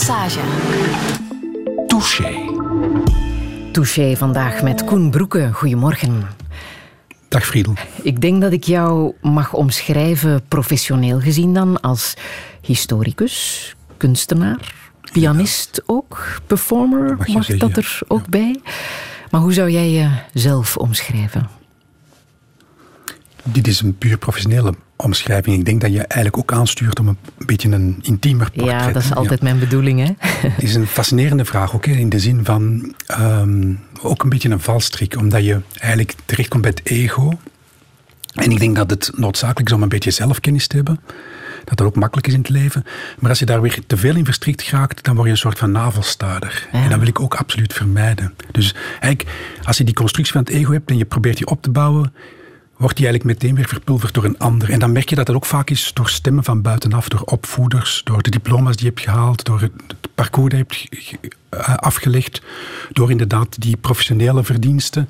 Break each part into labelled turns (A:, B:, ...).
A: Passage.
B: Touché.
C: Touché vandaag met Koen Broeke. Goedemorgen.
B: Dag Friedel.
C: Ik denk dat ik jou mag omschrijven, professioneel gezien dan, als historicus, kunstenaar, pianist ook, performer,
B: Mag je
C: mag
B: zeggen,
C: dat er ook bij? Maar hoe zou jij jezelf omschrijven?
B: Dit is een puur professionele omschrijving. Ik denk dat je eigenlijk ook aanstuurt om een beetje een intiemer portret.
C: Ja, dat is altijd mijn bedoeling, hè?
B: Het is een fascinerende vraag ook, hè, in de zin van ehm, ook een beetje een valstrik, omdat je eigenlijk terechtkomt bij het ego. En ik denk dat het noodzakelijk is om een beetje zelfkennis te hebben. Dat dat ook makkelijk is in het leven. Maar als je daar weer te veel in verstrikt raakt, dan word je een soort van navelstaarder.
C: Ja.
B: En dat wil ik ook absoluut vermijden. Dus eigenlijk, als je die constructie van het ego hebt en je probeert die op te bouwen, wordt die eigenlijk meteen weer verpulverd door een ander. En dan merk je dat dat ook vaak is door stemmen van buitenaf, door opvoeders, door de diploma's die je hebt gehaald, door het parcours dat je hebt eh, afgelegd, door inderdaad die professionele verdiensten.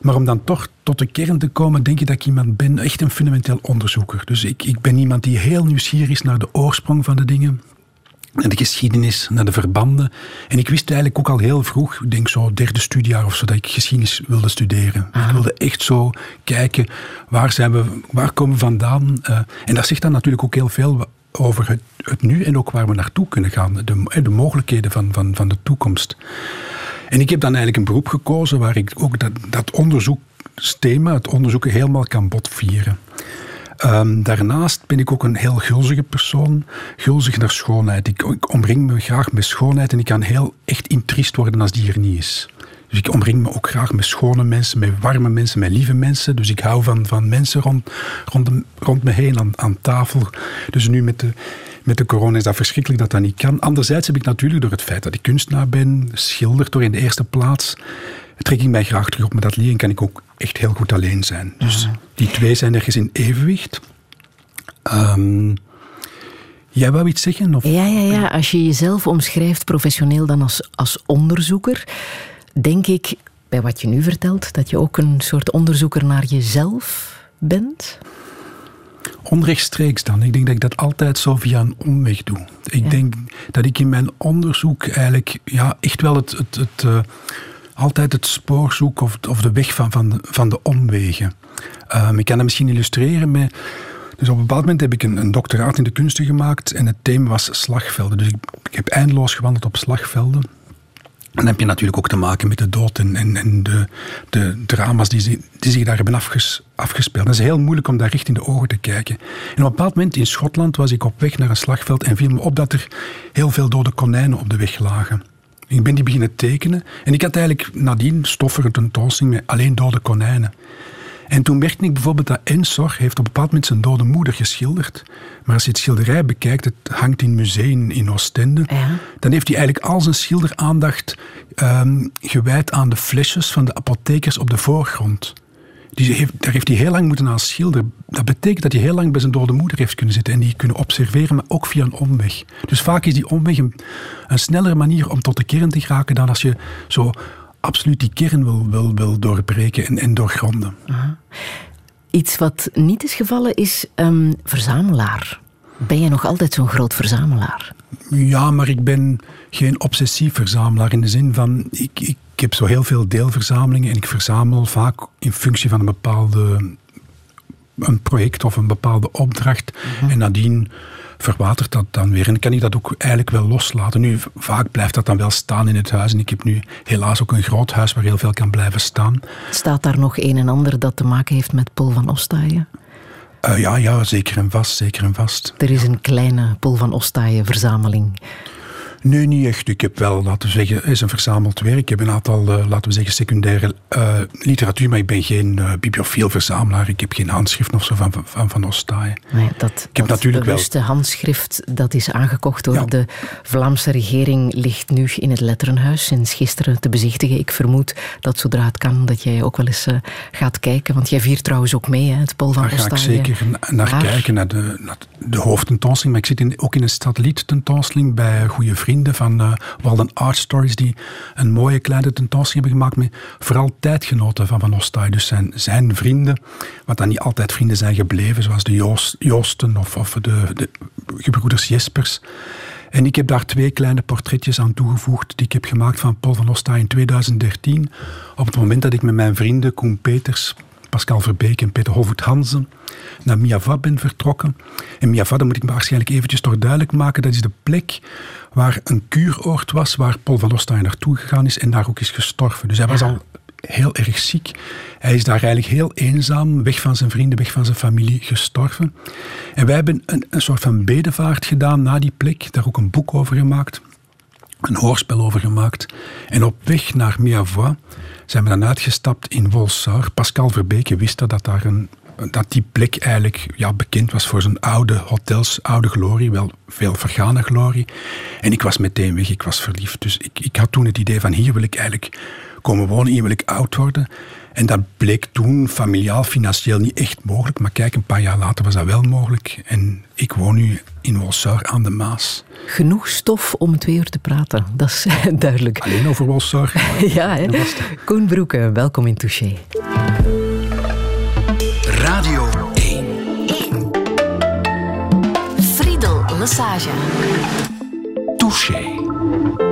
B: Maar om dan toch tot de kern te komen, denk ik dat ik iemand ben, echt een fundamenteel onderzoeker. Dus ik, ik ben iemand die heel nieuwsgierig is naar de oorsprong van de dingen, naar de geschiedenis, naar de verbanden. En ik wist eigenlijk ook al heel vroeg, ik denk zo derde studiejaar of zo, dat ik geschiedenis wilde studeren. Ik wilde echt zo kijken, waar zijn we, waar komen we vandaan? Eh, en dat zegt dan natuurlijk ook heel veel over het, het nu en ook waar we naartoe kunnen gaan. De, de mogelijkheden van, van, van de toekomst. En ik heb dan eigenlijk een beroep gekozen waar ik ook dat, dat onderzoeksthema, het onderzoeken, helemaal kan botvieren. Ehm, daarnaast ben ik ook een heel gulzige persoon, gulzig naar schoonheid. Ik, omring me graag met schoonheid en ik kan heel echt intriest worden als die er niet is. Dus ik omring me ook graag met schone mensen, met warme mensen, met lieve mensen. Dus ik hou van, van mensen rond, rond me heen aan, aan tafel. Dus nu met de, met de corona is dat verschrikkelijk dat dat niet kan. Anderzijds heb ik natuurlijk door het feit dat ik kunstenaar ben, schilder door in de eerste plaats, trek ik mij graag terug op mijn atelier en kan ik ook echt heel goed alleen zijn. Dus die twee zijn ergens in evenwicht. Ehm, jij wou iets zeggen? Of?
C: Ja, ja, ja. Als je jezelf omschrijft professioneel dan als, als onderzoeker, denk ik, bij wat je nu vertelt, dat je ook een soort onderzoeker naar jezelf bent.
B: Onrechtstreeks dan. Ik denk dat ik dat altijd zo via een omweg doe. Ik
C: Ja.
B: denk dat ik in mijn onderzoek eigenlijk ja, echt wel het, het, het, eh, altijd het spoor zoek of, of de weg van, van, de, van de omwegen. Ehm, ik kan dat misschien illustreren met... Dus op een bepaald moment heb ik een, een doctoraat in de kunsten gemaakt en het thema was slagvelden. Dus ik, ik heb eindeloos gewandeld op slagvelden. En dan heb je natuurlijk ook te maken met de dood en, en, de, de drama's die, die zich daar hebben afges, afgespeeld. Het is heel moeilijk om daar recht in de ogen te kijken. En op een bepaald moment in Schotland was ik op weg naar een slagveld en viel me op dat er heel veel dode konijnen op de weg lagen. Ik ben die beginnen tekenen en ik had eigenlijk nadien stoffige tentoonstelling met alleen dode konijnen. En toen merkte ik bijvoorbeeld dat Ensor heeft op een bepaald moment zijn dode moeder geschilderd. Maar als je het schilderij bekijkt, het hangt in museum in Oostende,
C: Ja.
B: dan heeft hij eigenlijk al zijn schilderaandacht ehm, gewijd aan de flesjes van de apothekers op de voorgrond. Die heeft, daar heeft hij heel lang moeten aan schilderen. Dat betekent dat hij heel lang bij zijn dode moeder heeft kunnen zitten en die kunnen observeren, maar ook via een omweg. Dus vaak is die omweg een, een snellere manier om tot de kern te geraken dan als je zo absoluut die kern wil, wil, wil doorbreken en, en doorgronden.
C: Iets wat niet is gevallen is ehm, verzamelaar. Ben jij nog altijd zo'n groot verzamelaar?
B: Ja, maar ik ben geen obsessief verzamelaar in de zin van ik, ik heb zo heel veel deelverzamelingen en ik verzamel vaak in functie van een bepaalde een project of een bepaalde opdracht. En nadien verwatert dat dan weer. En kan ik dat ook eigenlijk wel loslaten. Nu, vaak blijft dat dan wel staan in het huis. En ik heb nu helaas ook een groot huis waar heel veel kan blijven staan.
C: Staat daar nog een en ander dat te maken heeft met Paul van Ostaaien?
B: Eh, ja, ja, zeker en vast, zeker en vast.
C: Er is een kleine Paul van Ostaaien verzameling.
B: Nee, niet echt. Ik heb wel, laten we zeggen, is een verzameld werk. Ik heb een aantal, eh, laten we zeggen, secundaire eh, literatuur, maar ik ben geen eh, bibliofiel verzamelaar. Ik heb geen handschriften of zo van Van, van, Ostaaien.
C: Nee, dat,
B: Ik heb
C: dat
B: natuurlijk wel-
C: bewuste handschrift dat is aangekocht door
B: Ja.
C: de Vlaamse regering ligt nu in het Letterenhuis sinds gisteren te bezichtigen. Ik vermoed dat zodra het kan dat jij ook wel eens gaat kijken. Want jij viert trouwens ook mee, hè, het Paul van
B: Daar ga ik zeker na- naar kijken, naar de, naar de hoofdtentoonstelling. Maar ik zit in, ook in een satelliettentoonstelling bij goede vrienden van eh Walden Art Stories, die een mooie kleine tentoonstelling hebben gemaakt met vooral tijdgenoten van Van Ostaaij. Dus zijn, zijn vrienden, wat dan niet altijd vrienden zijn gebleven, zoals de Joost, Joosten of, of de, de gebroeders Jespers. En ik heb daar twee kleine portretjes aan toegevoegd die ik heb gemaakt van Paul van Osta in 2013. Op het moment dat ik met mijn vrienden Koen Peters, Pascal Verbeek en Peter Holvoet Hansen naar Miava ben vertrokken. En Miava, dat moet ik me waarschijnlijk eventjes toch duidelijk maken, dat is de plek waar een kuuroord was, waar Paul van Ostaaien naartoe gegaan is en daar ook is gestorven. Dus hij was al heel erg ziek. Hij is daar eigenlijk heel eenzaam, weg van zijn vrienden, weg van zijn familie, gestorven. En wij hebben een, een soort van bedevaart gedaan naar die plek, daar ook een boek over gemaakt, een hoorspel over gemaakt. En op weg naar Miavois zijn we dan uitgestapt in Wolsar. Pascal Verbeke wist dat, dat daar een dat die plek eigenlijk ja, bekend was voor zijn oude hotels, oude glorie, wel veel vergane glorie. En ik was meteen weg, ik was verliefd. Dus ik, ik had toen het idee van hier wil ik eigenlijk komen wonen, hier wil ik oud worden. En dat bleek toen familiaal, financieel niet echt mogelijk. Maar kijk, een paar jaar later was dat wel mogelijk. En ik woon nu in Wolsar aan de Maas.
C: Genoeg stof om twee uur te praten, dat is duidelijk.
B: Alleen over Wolsar.
C: ja, hè? Koen Broeke, welkom in Touché.
A: Radio 1. 1. Friedel Lassage. Touché.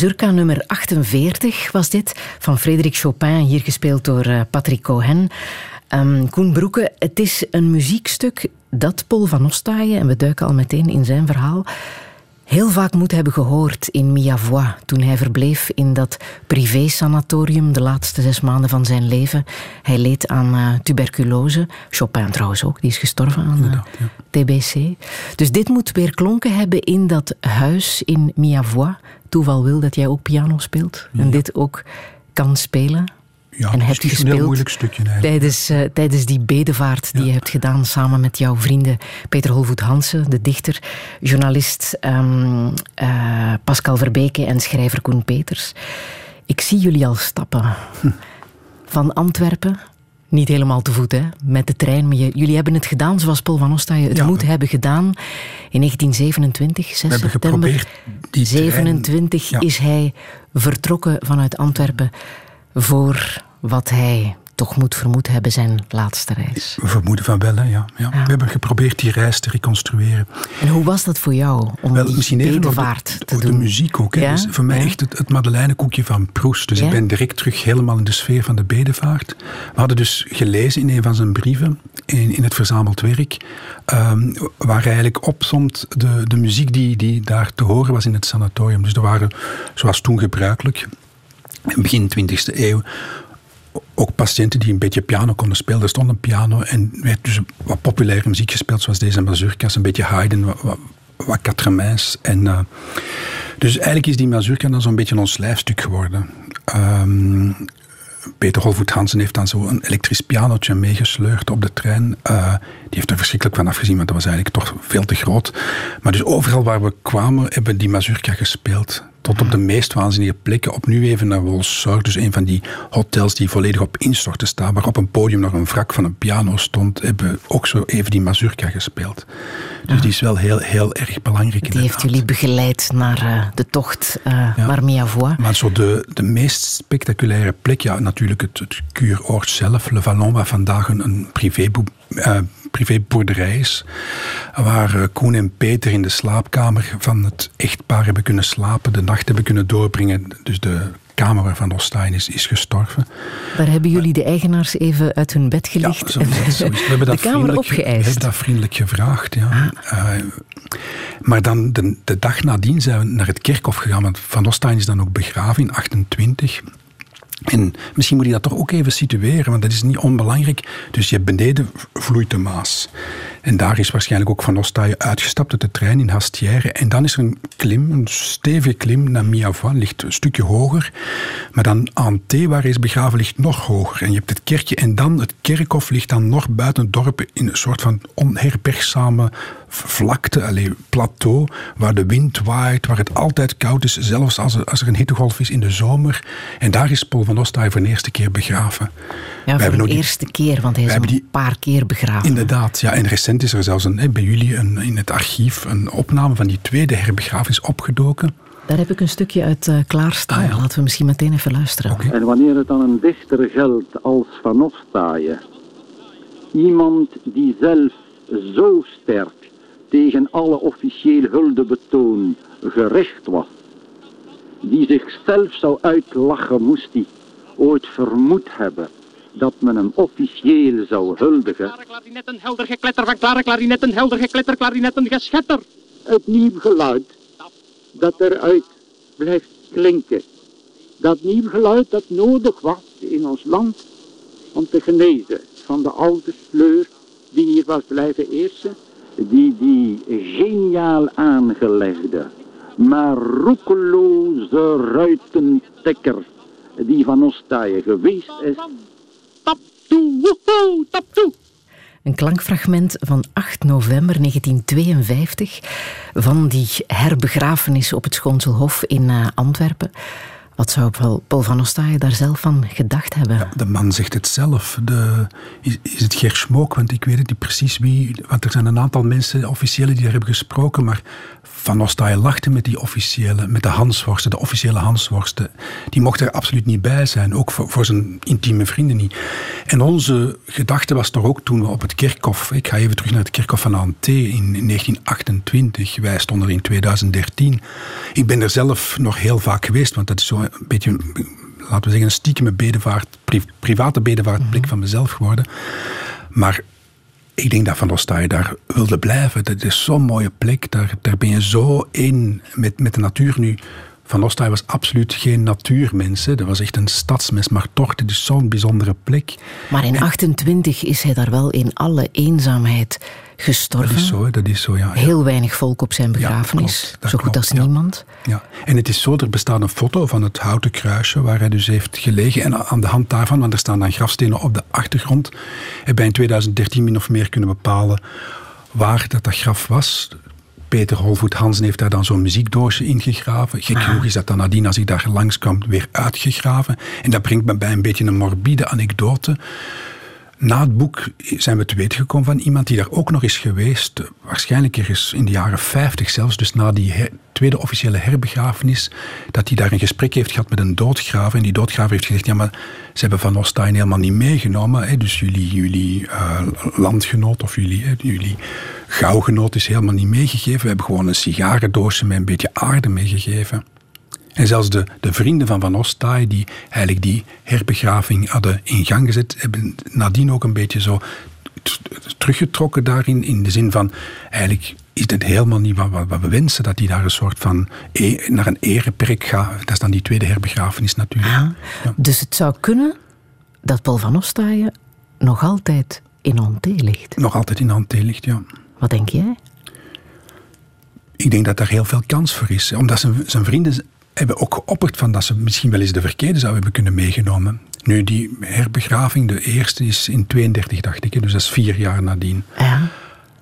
C: Mazurka nummer 48 was dit, van Frederik Chopin, hier gespeeld door uh, Patrick Cohen. Um, Koen Broeke, het is een muziekstuk dat Paul van Ostaaien, en we duiken al meteen in zijn verhaal, heel vaak moet hebben gehoord in Miavois, toen hij verbleef in dat privé-sanatorium de laatste zes maanden van zijn leven. Hij leed aan uh, tuberculose. Chopin trouwens ook, die is gestorven aan uh, ja. TBC. Dus dit moet weer klonken hebben in dat huis in Miavois, toeval wil dat jij ook piano speelt en dit ook kan spelen.
B: Ja,
C: en
B: hebt gespeeld een heel moeilijk stukje
C: tijdens, uh, tijdens die bedevaart die je hebt gedaan samen met jouw vrienden Peter Holvoet Hansen, de dichter, journalist um, uh, Pascal Verbeke en schrijver Koen Peters. Ik zie jullie al stappen. Hm. Van Antwerpen niet helemaal te voet, hè? met de trein. Maar jullie hebben het gedaan zoals Paul van Ostaaien het moet hebben gedaan. In 1927, 6
B: We
C: september
B: die
C: 27 is hij vertrokken vanuit Antwerpen voor wat hij toch moet vermoed hebben zijn laatste reis.
B: We vermoeden van wel, hè, ja. ja. We hebben geprobeerd die reis te reconstrueren.
C: En hoe was dat voor jou, om wel, misschien even de, te
B: doen? De muziek ook. Hè. Dus voor mij echt het, het Madeleinekoekje van Proest. Dus ik ben direct terug helemaal in de sfeer van de bedevaart. We hadden dus gelezen in een van zijn brieven, in, in het verzameld werk, um, waar hij eigenlijk opzomt de, de muziek die, die daar te horen was in het sanatorium. Dus er waren, zoals toen gebruikelijk, begin 20e eeuw, ook patiënten die een beetje piano konden spelen. Er stond een piano en werd dus wat populaire muziek gespeeld, zoals deze mazurka's, een beetje Haydn, wat, wat En, uh, dus eigenlijk is die mazurka dan zo'n beetje ons lijfstuk geworden. Um, Peter Holvoet Hansen heeft dan zo een elektrisch pianotje meegesleurd op de trein. Uh, die heeft er verschrikkelijk van afgezien, want dat was eigenlijk toch veel te groot. Maar dus overal waar we kwamen, hebben die mazurka gespeeld. Tot op de meest waanzinnige plekken. Opnieuw even naar Wolsor, dus een van die hotels die volledig op instorten staan, waar op een podium nog een wrak van een piano stond, hebben ook zo even die mazurka gespeeld. Dus die is wel heel, heel erg belangrijk.
C: Die heeft jullie begeleid naar uh, de tocht uh, ja. naar.
B: Maar zo de, de meest spectaculaire plek, ja, natuurlijk het, het kuuroord zelf, Le Vallon, waar vandaag een, een privé uh, privéboerderij is. Waar eh, Koen en Peter in de slaapkamer van het echtpaar hebben kunnen slapen, de nacht hebben kunnen doorbrengen. Dus de kamer waarvan Ostein is, is gestorven.
C: Daar hebben jullie de eigenaars even uit hun bed gelicht
B: ja, en We hebben dat
C: de kamer opgeëist. We
B: hebben dat vriendelijk gevraagd, ja. Ah. Uh, maar dan de, de, dag nadien zijn we naar het kerkhof gegaan, want Van Ostein is dan ook begraven in 28. En misschien moet je dat toch ook even situeren, want dat is niet onbelangrijk. Dus je hebt beneden vloeit de Maas. En daar is waarschijnlijk ook Van Ostaaien uitgestapt uit de trein in Hastière. En dan is er een klim, een stevige klim naar Miavois, ligt een stukje hoger. Maar dan Ante, waar hij is begraven, ligt nog hoger. En je hebt het kerkje en dan het kerkhof ligt dan nog buiten het dorp in een soort van onherbergzame vlakte, alleen plateau, waar de wind waait, waar het altijd koud is, zelfs als er, als er een hittegolf is in de zomer. En daar is Paul van Ostaaien voor de eerste keer begraven.
C: Ja, voor de eerste keer, want hij is een paar keer begraven.
B: Inderdaad, ja. En recent is er zelfs een, bij jullie een, in het archief een opname van die tweede herbegrafenis opgedoken.
C: Daar heb ik een stukje uit uh, klaarstaan. Ah, Laten we misschien meteen even luisteren.
D: Okay. En wanneer het dan een dichter geldt als Van Ostaaien, iemand die zelf zo sterk tegen alle officieel huldebetoon gericht was, die zichzelf zou uitlachen moest hij ooit vermoed hebben dat men hem officieel zou huldigen.
E: Klare klarinetten, helder gekletter van klare klarinetten, helder gekletter, klarinetten, geschetter.
D: Het nieuw geluid dat eruit blijft klinken. Dat nieuw geluid dat nodig was in ons land om te genezen van de oude sleur die hier was blijven eersen. Die die geniaal aangelegde, maar roekeloze ruitentekker die van Ostaaien geweest is
E: tap toe, woehoe, tap toe.
C: Een klankfragment van 8 november 1952 van die herbegrafenis op het Schoonselhof in uh, Antwerpen. Wat zou Paul van Ostaaien daar zelf van gedacht hebben?
B: De man zegt het zelf. De, is, het Ger Smook? Want ik weet het niet precies wie. Want er zijn een aantal mensen, officiële, die daar hebben gesproken. Maar van Ostaaien lachte met die officiële, met de Hansworsten, de officiële Hansworsten. Die mocht er absoluut niet bij zijn, ook voor, zijn intieme vrienden niet. En onze gedachte was toch ook toen we op het kerkhof, ik ga even terug naar het kerkhof van Ante in 1928, wij stonden er in 2013. Ik ben er zelf nog heel vaak geweest, want dat is zo een beetje, laten we zeggen, een stiekeme bedevaart, private bedevaartblik van mezelf geworden. Maar ik denk dat Van Ostaaien daar wilde blijven. Dat is zo'n mooie plek. Daar, daar ben je zo in met, met de natuur nu. Van Ostaaien was absoluut geen natuurmens. Dat was echt een stadsmens. Maar toch, dit is zo'n bijzondere plek.
C: Maar in 28 is hij daar wel in alle eenzaamheid gestorven.
B: Dat is zo, dat is zo, ja.
C: Heel weinig volk op zijn begrafenis. zo goed als niemand.
B: Ja. En het is zo, er bestaat een foto van het houten kruisje waar hij dus heeft gelegen. En aan de hand daarvan, want er staan dan grafstenen op de achtergrond, hebben wij in 2013 min of meer kunnen bepalen waar dat, dat graf was. Peter Holvoet Hansen heeft daar dan zo'n muziekdoosje ingegraven. Gek ah. genoeg is dat dan nadien, als ik daar langs kwam, weer uitgegraven. En dat brengt me bij een beetje een morbide anekdote. Na het boek zijn we te weten gekomen van iemand die daar ook nog is geweest. Waarschijnlijk is in de jaren 50 zelfs, dus na die tweede officiële herbegrafenis, dat hij daar een gesprek heeft gehad met een doodgraver. En die doodgraver heeft gezegd, ja maar ze hebben Van Ostijn helemaal niet meegenomen. Hè, dus jullie, jullie uh, landgenoot of jullie, hè, jullie gauwgenoot is helemaal niet meegegeven. We hebben gewoon een sigarendoosje met een beetje aarde meegegeven. En zelfs de, de vrienden van Van Ostaaij, die eigenlijk die herbegraving hadden in gang gezet, hebben nadien ook een beetje zo teruggetrokken daarin. In de zin van, eigenlijk is het helemaal niet wat, wat, we wensen. Dat hij daar een soort van, e, naar een ereperk gaat. Dat is dan die tweede herbegrafenis natuurlijk. Ja.
C: Dus het zou kunnen dat Paul van Ostaaien nog altijd in Hanté ligt?
B: Nog altijd in Hanté ligt, ja.
C: Wat denk jij?
B: Ik denk dat daar heel veel kans voor is. Omdat zijn, zijn vrienden hebben ook geopperd van dat ze misschien wel eens de verkeerde zouden hebben kunnen meegenomen. Nu, die herbegraving, de eerste is in 32, dacht ik. Dus dat is vier jaar nadien.
C: Ja.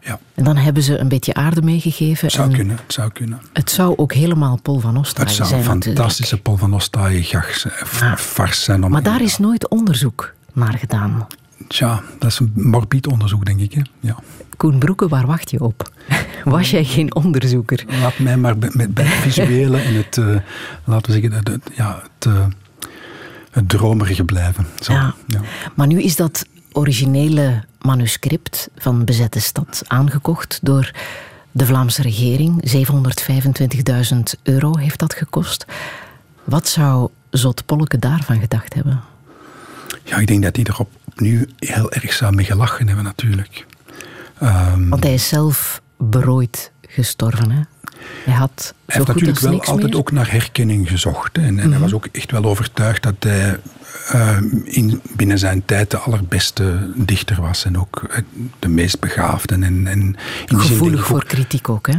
B: Ja.
C: En dan hebben ze een beetje aarde meegegeven.
B: Het zou
C: en
B: kunnen, het zou kunnen.
C: Het zou ook helemaal Paul van Ostaaien
B: Het zou
C: zijn
B: een fantastische Paul van Ostaaien gach
C: Ah.
B: fars zijn. Om,
C: Maar daar is nooit onderzoek naar gedaan.
B: Tja, dat is een morbid onderzoek, denk ik. Hè? Ja.
C: Koen Broeke, waar wacht je op? Was jij geen onderzoeker?
B: Laat mij maar met, bij het visuele en het, eh, laten we zeggen, het, ja, het, eh, het dromerige blijven. Zo,
C: Ja.
B: ja.
C: Maar nu is dat originele manuscript van Bezette Stad aangekocht door de Vlaamse regering. 725.000 euro heeft dat gekost. Wat zou Zot Polke daarvan gedacht hebben?
B: Ja, ik denk dat hij er op, opnieuw heel erg zou mee gelachen hebben, natuurlijk. Ehm,
C: Want hij is zelf berooid gestorven. Hè? Hij had
B: Hij heeft
C: goed
B: natuurlijk
C: als
B: wel altijd
C: meer.
B: ook naar herkenning gezocht. hè. En, en hij was ook echt wel overtuigd dat hij eh, in, binnen zijn tijd de allerbeste dichter was. En ook eh, de meest begaafde. En, en
C: Gevoelig voor
B: ook-
C: kritiek ook, hè?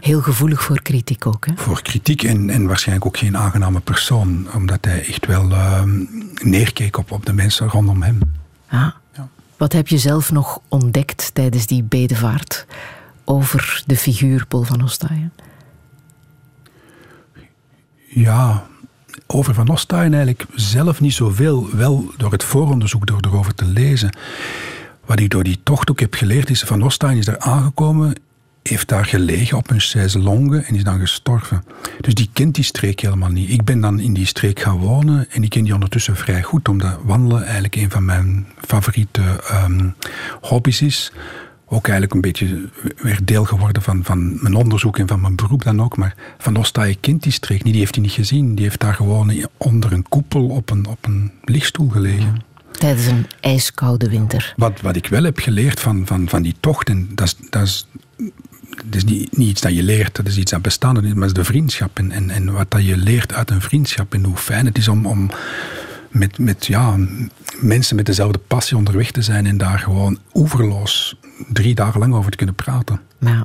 C: Heel gevoelig voor kritiek ook, hè?
B: Voor kritiek en, en waarschijnlijk ook geen aangename persoon. Omdat hij echt wel ehm, neerkeek op, op de mensen rondom hem.
C: Ja. Wat heb je zelf nog ontdekt tijdens die bedevaart over de figuur Paul van Ostaaien?
B: Ja, over Van Ostaaien eigenlijk zelf niet zoveel. Wel door het vooronderzoek, door erover te lezen. Wat ik door die tocht ook heb geleerd is... Van Ostaaien is daar aangekomen, heeft daar gelegen op een chaiselongue en is dan gestorven. Dus die kent die streek helemaal niet. Ik ben dan in die streek gaan wonen en ik ken die ondertussen vrij goed. Omdat wandelen eigenlijk een van mijn favoriete ehm, hobby's is. Ook eigenlijk een beetje weer deel geworden van, van mijn onderzoek en van mijn beroep dan ook. Maar Van Ostaaien kent die streek niet, die heeft hij niet gezien. Die heeft daar gewoon onder een koepel op een, op een lichtstoel gelegen.
C: Tijdens een ijskoude winter.
B: Wat, wat ik wel heb geleerd van, van, van die tocht, en dat is, dat is, dat is niet, niet iets dat je leert, dat is iets dat bestaande is, maar dat is de vriendschap. En, en, en wat dat je leert uit een vriendschap en hoe fijn het is om, om met, met ja, mensen met dezelfde passie onderweg te zijn en daar gewoon oeverloos drie dagen lang over te kunnen praten.
C: Maar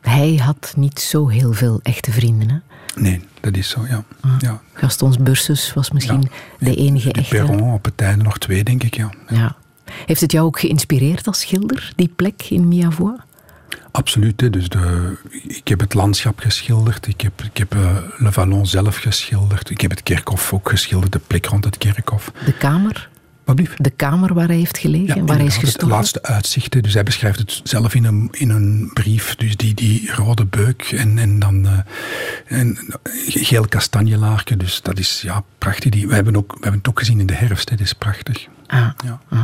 C: hij had niet zo heel veel echte vrienden. Hè?
B: Nee, dat is zo, ja. ja.
C: Gastons Bursus was misschien
B: Ja.
C: de enige
B: De
C: echte.
B: Perron op het einde nog twee, denk ik, ja.
C: Ja. Heeft het jou ook geïnspireerd als schilder, die plek in Miavois?
B: Absoluut. Hè. Dus de, ik heb het landschap geschilderd. Ik heb, ik heb eh, Le Vallon zelf geschilderd. Ik heb het kerkhof ook geschilderd, de plek rond het kerkhof.
C: De kamer, de kamer waar hij heeft gelegen, waar hij is gestorven?
B: laatste uitzicht. hè. Dus hij beschrijft het zelf in een, in een brief. Dus die, die rode beuk en, en dan eh, geel kastanjelaarke. Dus dat is ja, prachtig. Die, we, hebben ook, we hebben het ook gezien in de herfst. Hè. Dat is prachtig.
C: Ah,
B: Ja.
C: ah.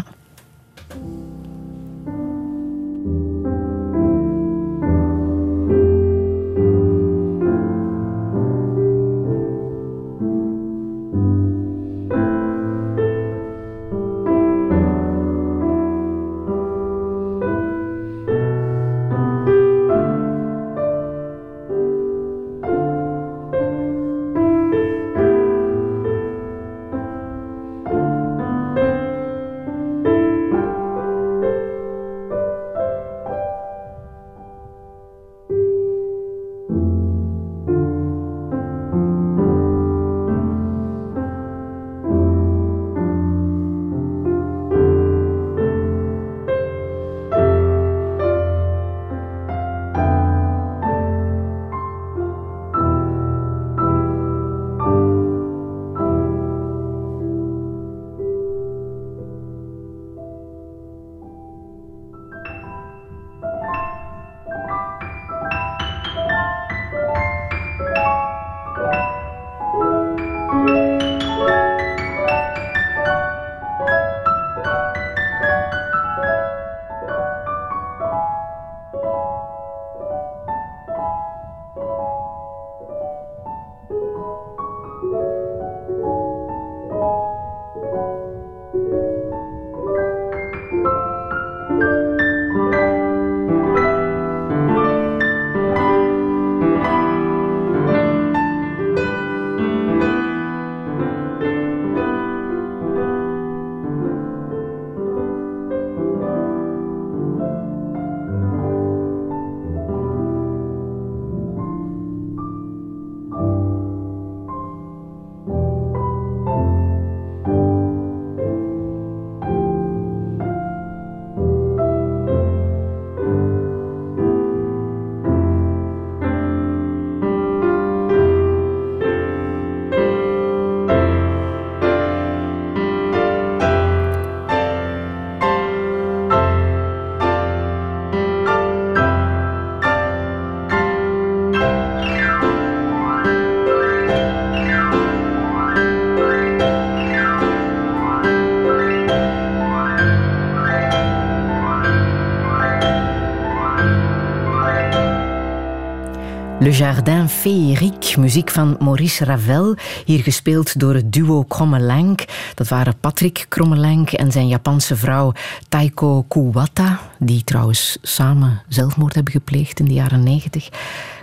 C: Jardin Féerique, muziek van Maurice Ravel. Hier gespeeld door het duo Krommelenk. Dat waren Patrick Krommelenk en zijn Japanse vrouw Taiko Kuwata. Die trouwens samen zelfmoord hebben gepleegd in de jaren negentig.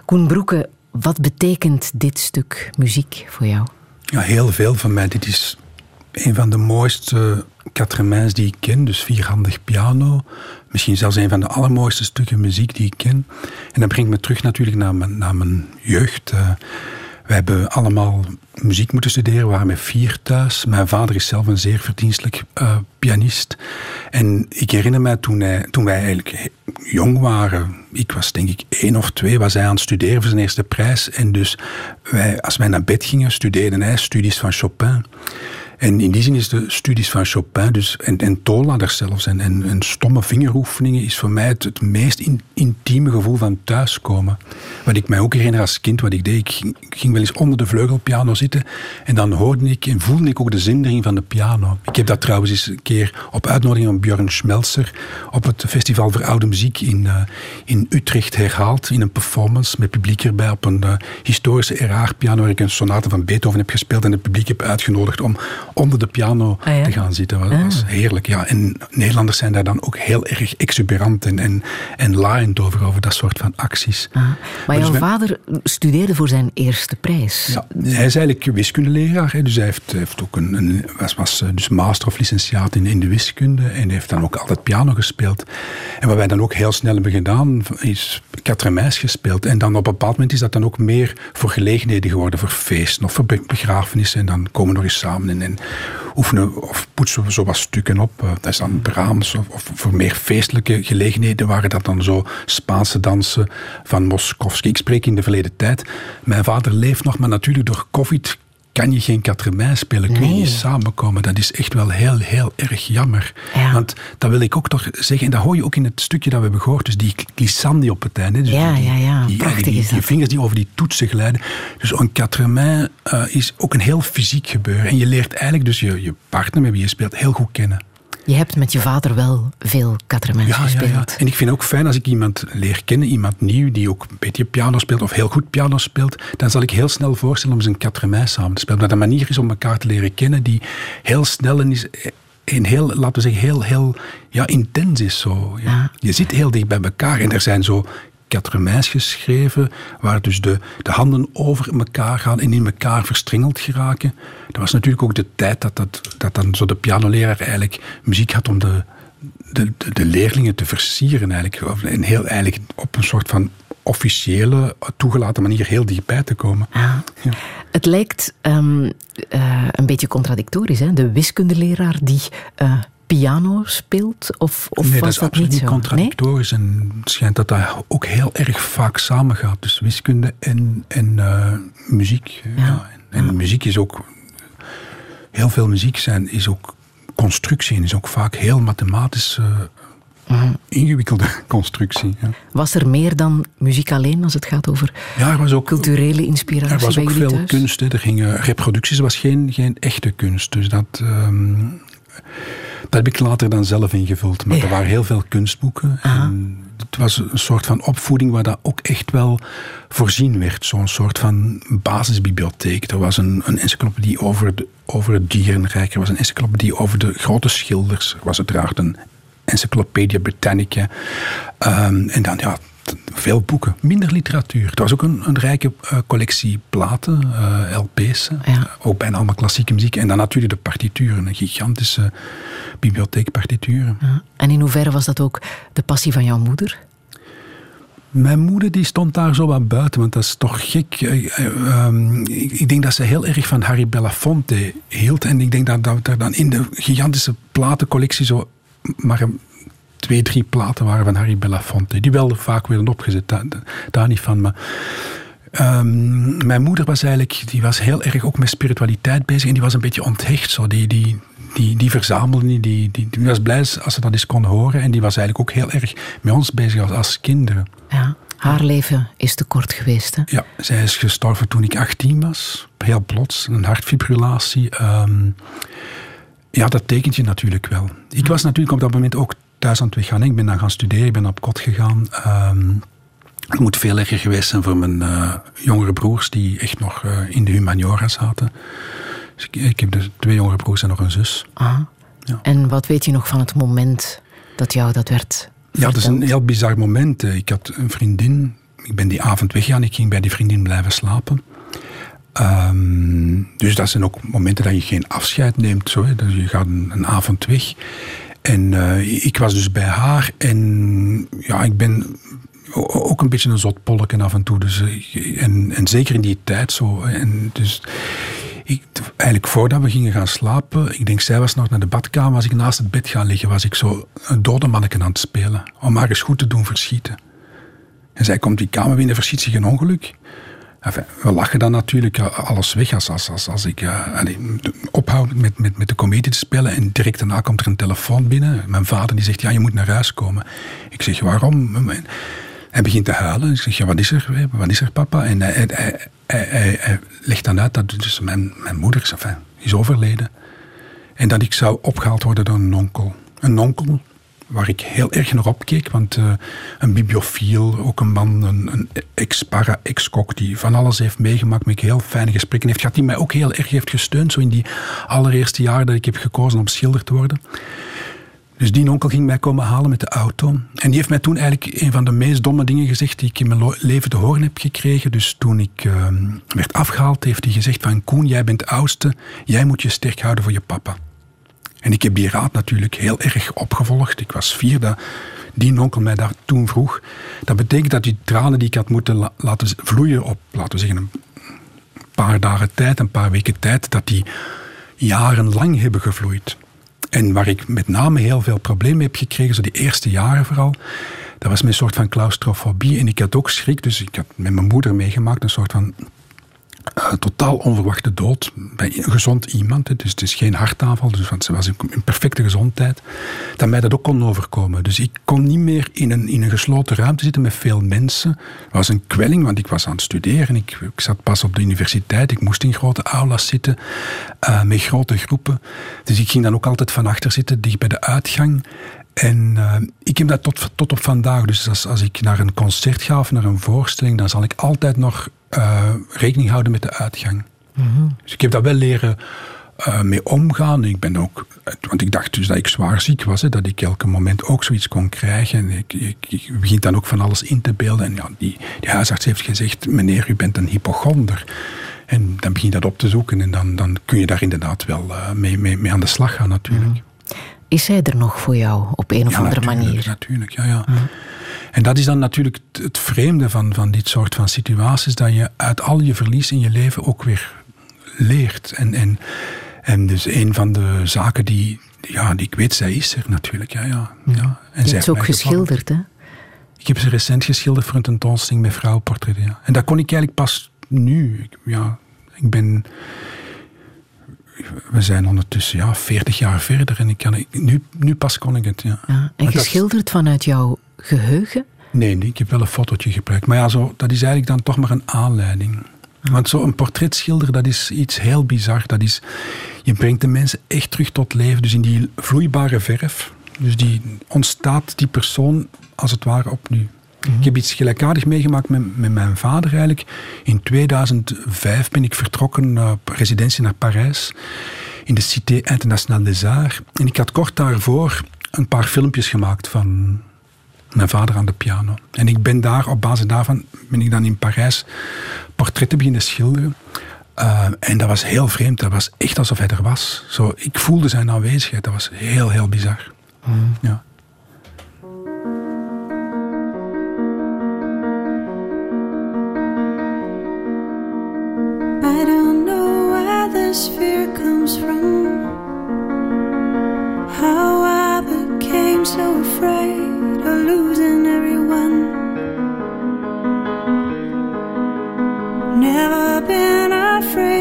C: Koen Broeke, wat betekent dit stuk muziek voor jou?
B: Ja, heel veel van mij. Dit is een van de mooiste quatremains die ik ken. Dus vierhandig piano. Misschien zelfs een van de allermooiste stukken muziek die ik ken. En dat brengt me terug natuurlijk naar mijn, naar mijn jeugd. Uh, wij hebben allemaal muziek moeten studeren. We waren met vier thuis. Mijn vader is zelf een zeer verdienstelijk uh, pianist. En ik herinner me toen, toen wij eigenlijk jong waren, ik was denk ik één of twee, was hij aan het studeren voor zijn eerste prijs. En dus wij, als wij naar bed gingen, studeerde hij studies van Chopin. En in die zin is de studies van Chopin dus, en, en toonladders zelfs en, en, en, stomme vingeroefeningen is voor mij het, het meest in, intieme gevoel van thuiskomen. Wat ik mij ook herinner als kind, wat ik deed, ik ging, wel eens onder de vleugelpiano zitten en dan hoorde ik en voelde ik ook de zindering van de piano. Ik heb dat trouwens eens een keer op uitnodiging van Björn Schmelzer op het Festival voor Oude Muziek in, uh, in Utrecht herhaald, in een performance met publiek erbij op een uh, historische RR-piano waar ik een sonate van Beethoven heb gespeeld en het publiek heb uitgenodigd om onder de piano ah, te gaan zitten. Dat was ah. heerlijk. Ja. En Nederlanders zijn daar dan ook heel erg exuberant en, en, en laaiend over, over dat soort van acties.
C: Ah. Maar, maar jouw dus vader studeerde voor zijn eerste prijs.
B: Ja, hij is eigenlijk wiskundeleraar. Hè, dus hij heeft, heeft ook een, een, was, was eh, dus master of licentiaat in, in de wiskunde. En heeft dan ook altijd piano gespeeld. En wat wij dan ook heel snel hebben gedaan, is Quatre gespeeld. En dan op een bepaald moment is dat dan ook meer voor gelegenheden geworden, voor feesten of voor begrafenissen. En dan komen we nog eens samen en, oefenen of poetsen we zo wat stukken op. Eh, dat is dan Brahms of, of, voor meer feestelijke gelegenheden waren dat dan zo Spaanse dansen van Moskowski. Ik spreek in de verleden tijd. Mijn vader leeft nog, maar natuurlijk door COVID kan je geen quatremain spelen, kun je niet samenkomen. Dat is echt wel heel, heel erg jammer. Want dat wil ik ook toch zeggen, en dat hoor je ook in het stukje dat we hebben gehoord, dus die glissandi op het einde. Dus
C: ja, die, ja, ja.
B: Die, die, die, vingers die over die toetsen glijden. Dus een quatremain uh, is ook een heel fysiek gebeuren. En je leert eigenlijk dus je, je partner met wie je speelt heel goed kennen.
C: Je hebt met je vader wel veel Catremens ja, gespeeld. Ja, ja.
B: En ik vind het ook fijn als ik iemand leer kennen, iemand nieuw die ook een beetje piano speelt of heel goed piano speelt, dan zal ik heel snel voorstellen om zijn Catremens samen te spelen. Dat een manier is om elkaar te leren kennen die heel snel en is en heel, laten we zeggen, heel, heel ja, intens is. Zo. Ja. Je zit heel dicht bij elkaar en er zijn zo quatremains geschreven, waar dus de, de handen over elkaar gaan en in elkaar verstrengeld geraken. Dat was natuurlijk ook de tijd dat, dat, dat dan zo de pianoleraar eigenlijk muziek had om de, de, de, leerlingen te versieren eigenlijk. En heel eigenlijk op een soort van officiële, toegelaten manier heel dichtbij te komen.
C: Ah. Ja. Het lijkt um, uh, een beetje contradictorisch, hè? de wiskundeleraar die uh, piano speelt? Of, of
B: nee,
C: was
B: dat is
C: dat
B: absoluut
C: niet
B: contradictorisch. En het schijnt dat dat ook heel erg vaak samengaat. Dus wiskunde en, en uh, muziek. Ja. ja. En, en muziek is ook... Heel veel muziek zijn, is ook constructie en is ook vaak heel mathematisch uh, ingewikkelde constructie. Ja.
C: Was er meer dan muziek alleen als het gaat over
B: ja, er was ook,
C: culturele inspiratie
B: Er was
C: bij
B: ook veel
C: thuis?
B: kunst. Hè. Er gingen reproducties, er was geen, geen echte kunst. Dus dat, um, dat heb ik later dan zelf ingevuld. Maar
C: Ja.
B: er waren heel veel kunstboeken. En het was een soort van opvoeding waar dat ook echt wel voorzien werd. Zo'n soort van basisbibliotheek. Er was een, een encyclopedie over, de, over het dierenrijk. Er was een encyclopedie over de grote schilders. Er was uiteraard een Encyclopedia Britannica. Ehm, en dan ja, veel boeken. Minder literatuur. Het was ook een, een rijke eh, collectie platen, eh, LP's. Ook bijna allemaal klassieke muziek. En dan natuurlijk de partituren. Een gigantische bibliotheek partituren.
C: Ja. En in hoeverre was dat ook de passie van jouw moeder?
B: Mijn moeder die stond daar zo wat buiten, want dat is toch gek. Eh, eh, ehm, ik, ik denk dat ze heel erg van Harry Belafonte hield. En ik denk dat, dat er dan in de gigantische platencollectie zo maar een- twee, drie platen waren van Harry Belafonte. Die wel vaak werden opgezet, daar, daar niet van. Maar ehm, mijn moeder was eigenlijk die was heel erg ook met spiritualiteit bezig en die was een beetje onthecht. Zo. Die, die, die, die verzamelde niet, die, die, die was blij als ze dat eens kon horen. En die was eigenlijk ook heel erg met ons bezig als, als kinderen.
C: Ja. Haar leven is te kort geweest. Hè?
B: Ja, zij is gestorven toen ik 18 was. Heel plots, een hartfibrillatie. Ehm, ja, dat tekent je natuurlijk wel. Ik was natuurlijk op dat moment ook weggaan. Ik ben dan gaan studeren, ik ben op kot gegaan. Ehm, Het moet veel erger geweest zijn voor mijn uh, jongere broers die echt nog uh, in de humaniora zaten. Dus ik, ik, heb dus twee jongere broers en nog een zus.
C: Ah. Ja. En wat weet je nog van het moment dat jou dat werd
B: Ja, dat is een heel bizar moment. Ik had een vriendin, ik ben die avond weggegaan, ik ging bij die vriendin blijven slapen. Um, dus dat zijn ook momenten dat je geen afscheid neemt. Zo, hè. Dus je gaat een, een avond weg. En uh, ik was dus bij haar en ja, ik ben ook een beetje een zot af en toe. Dus, eh, en, en zeker in die tijd zo. En dus ik, eigenlijk voordat we gingen gaan slapen, ik denk zij was nog naar de badkamer, als ik naast het bed ga liggen, was ik zo een dode manneken aan het spelen. Om haar eens goed te doen verschieten. En zij komt die kamer binnen, verschiet zich een ongeluk. We lachen dan natuurlijk alles weg als, als, als, ik uh, ophoud met, met, met de comedie te spelen en direct daarna komt er een telefoon binnen. Mijn vader die zegt, ja, je moet naar huis komen. Ik zeg, waarom? Hij begint te huilen. Ik zeg, ja, wat is er? Wat is er, papa? En hij, hij, legt dan uit dat dus mijn, mijn moeder is overleden. En dat ik zou opgehaald worden door een onkel. Een onkel waar ik heel erg naar opkeek, want uh, een bibliofiel, ook een man, een, een ex-para, ex-kok, die van alles heeft meegemaakt, met heel fijne gesprekken heeft gehad, die mij ook heel erg heeft gesteund, zo in die allereerste jaren dat ik heb gekozen om schilder te worden. Dus die onkel ging mij komen halen met de auto. En die heeft mij toen eigenlijk een van de meest domme dingen gezegd die ik in mijn leven te horen heb gekregen. Dus toen ik uh, werd afgehaald, heeft hij gezegd van Koen, jij bent oudste, jij moet je sterk houden voor je papa. En ik heb die raad natuurlijk heel erg opgevolgd. Ik was vier dat die onkel mij daar toen vroeg. Dat betekent dat die tranen die ik had moeten laten vloeien op, laten we zeggen, een paar dagen tijd, een paar weken tijd, dat die jarenlang hebben gevloeid. En waar ik met name heel veel problemen heb gekregen, zo die eerste jaren vooral, dat was mijn soort van claustrofobie. En ik had ook schrik, dus ik had met mijn moeder meegemaakt een soort van uh, totaal onverwachte dood bij een gezond iemand. Dus het is geen hartaanval, dus, want ze was in perfecte gezondheid. Dat mij dat ook kon overkomen. Dus ik kon niet meer in een, in een gesloten ruimte zitten met veel mensen. Het was een kwelling, want ik was aan het studeren. Ik, ik zat pas op de universiteit. Ik moest in grote aulas zitten, uh, met grote groepen. Dus ik ging dan ook altijd van achter zitten, dicht bij de uitgang. En uh, ik heb dat tot, tot op vandaag. Dus als, als ik naar een concert ga of naar een voorstelling, dan zal ik altijd nog uh, rekening houden met de uitgang. Mm Dus ik heb dat wel leren uh, mee omgaan. Ik ben ook, want ik dacht dus dat ik zwaar ziek was, hè, dat ik elke moment ook zoiets kon krijgen. En ik, ik, ik begin dan ook van alles in te beelden. En ja, die, die huisarts heeft gezegd: meneer, u bent een hypochonder. En dan begin je dat op te zoeken en dan, dan kun je daar inderdaad wel uh, mee, mee, mee, aan de slag gaan, natuurlijk. Mhm.
C: Is zij er nog voor jou op een of andere
B: natuurlijk,
C: manier?
B: Natuurlijk, ja. ja. Mhm. En dat is dan natuurlijk het vreemde van, van dit soort van situaties, dat je uit al je verlies in je leven ook weer leert. En, en, en dus een van de zaken die, ja, die ik weet, zij is er natuurlijk. Ja, ja, ja.
C: En je hebt ze ook geschilderd, hè?
B: Ik heb ze recent geschilderd voor een tentoonstelling met vrouwenportretten. Ja. En dat kon ik eigenlijk pas nu. ja, ik ben we zijn ondertussen ja, 40 jaar verder en ik kan, nu, nu pas kon ik het. Ja. ja
C: en geschilderd vanuit jouw geheugen?
B: Nee, nee, ik heb wel een fotootje gebruikt. Maar ja, zo, dat is eigenlijk dan toch maar een aanleiding. Want zo'n portretschilder, dat is iets heel bizar. Dat is, je brengt de mensen echt terug tot leven. Dus in die vloeibare verf. Dus die ontstaat die persoon als het ware opnieuw. Mhm. Ik heb iets gelijkaardigs meegemaakt met, met mijn vader eigenlijk. In 2005 ben ik vertrokken op residentie naar Parijs. In de Cité Internationale des Arts. En ik had kort daarvoor een paar filmpjes gemaakt van mijn vader aan de piano. En ik ben daar, op basis daarvan, ben ik dan in Parijs portretten beginnen schilderen. Uh, en dat was heel vreemd. Dat was echt alsof hij er was. Zo, ik voelde zijn aanwezigheid. Dat was heel, heel bizar. Mm. Ja. I don't know where this fear comes from. How I became so afraid of losing everyone. Never been afraid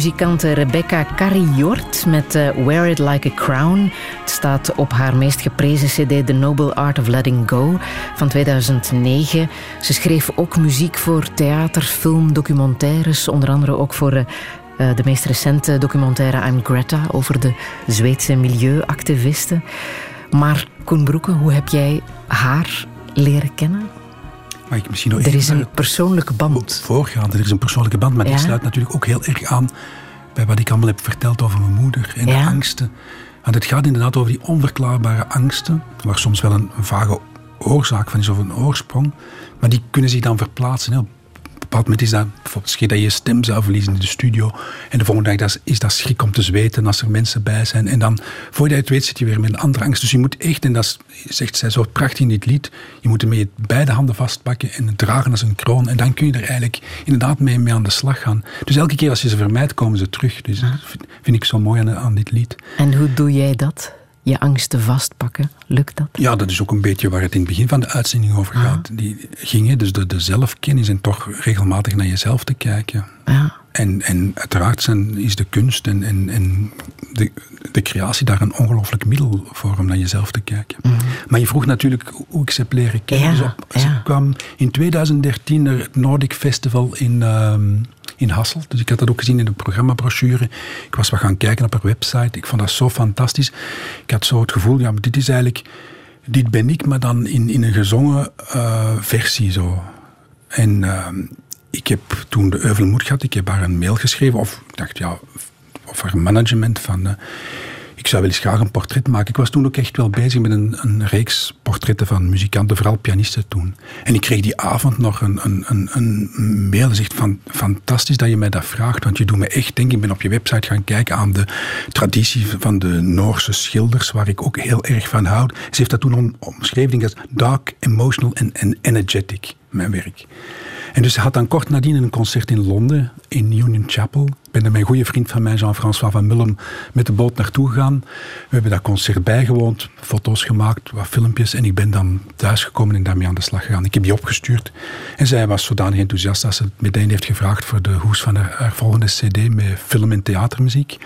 C: muzikante Rebecca Carriort met uh, Wear It Like a Crown. Het staat op haar meest geprezen cd The Noble Art of Letting Go van 2009. Ze schreef ook muziek voor theater, film, documentaires. Onder andere ook voor uh, de meest recente documentaire I'm Greta over de Zweedse milieuactivisten. Maar Koen Broeke, hoe heb jij haar leren kennen?
B: Ik misschien nog
C: er is een persoonlijke band.
B: Voorgaande, er is een persoonlijke band, maar die sluit natuurlijk ook heel erg aan bij wat ik allemaal heb verteld over mijn moeder en de angsten. Want het gaat inderdaad over die onverklaarbare angsten, waar soms wel een, vage oorzaak van is of een oorsprong, maar die kunnen zich dan verplaatsen moment is dat bijvoorbeeld dat je je stem zou verliezen in de studio. En de volgende dag is dat schrik om te zweten als er mensen bij zijn. En dan, voor je het weet, zit je weer met een andere angst. Dus je moet echt, en dat zegt zij zo prachtig in dit lied, je moet hem met beide handen vastpakken en het dragen als een kroon. En dan kun je er eigenlijk inderdaad mee, mee aan de slag gaan. Dus elke keer als je ze vermijdt, komen ze terug. Dus dat vind ik zo mooi aan, aan dit lied.
C: En hoe doe jij dat? je angsten vastpakken. Lukt dat?
B: Ja, dat is ook een beetje waar het in het begin van de uitzending over ah. gaat. Die ging, dus de, de zelfkennis en toch regelmatig naar jezelf te kijken. Ja. En, en uiteraard zijn, is de kunst en, en, en de, de creatie daar een ongelooflijk middel voor om naar jezelf te kijken. Mhm. Maar je vroeg natuurlijk hoe ik ze heb leren kennen. Ja, dus op, kwam in 2013 naar het Nordic Festival in, ehm, in Hasselt. Dus ik had dat ook gezien in de programmabrochure. Ik was wat gaan kijken op haar website. Ik vond dat zo fantastisch. Ik had zo het gevoel, ja, dit is eigenlijk... Dit ben ik, maar dan in, in een gezongen uh, versie zo. En uh, ik heb toen de Euvel Moed gehad. Ik heb haar een mail geschreven. Of ik dacht, ja, of haar management van... Ik zou wel eens graag een portret maken. Ik was toen ook echt wel bezig met een, een reeks portretten van muzikanten, vooral pianisten toen. En ik kreeg die avond nog een, een, een, een mail zegt van fantastisch dat je mij dat vraagt, want je doet me echt denken, ik ben op je website gaan kijken aan de traditie van de Noorse schilders, waar ik ook heel erg van houd. Ze heeft dat toen omschreven, als dark, emotional en energetic, mijn werk. En dus ze had dan kort nadien een concert in Londen, in Union Chapel. Ik ben er mijn goede vriend van mij, Jean-François van Mullem, met de boot naartoe gegaan. We hebben dat concert bijgewoond, foto's gemaakt, wat filmpjes. En ik ben dan thuisgekomen en daarmee aan de slag gegaan. Ik heb die opgestuurd. En zij was zodanig enthousiast dat ze het meteen heeft gevraagd voor de hoes van haar, volgende cd met film- en theatermuziek.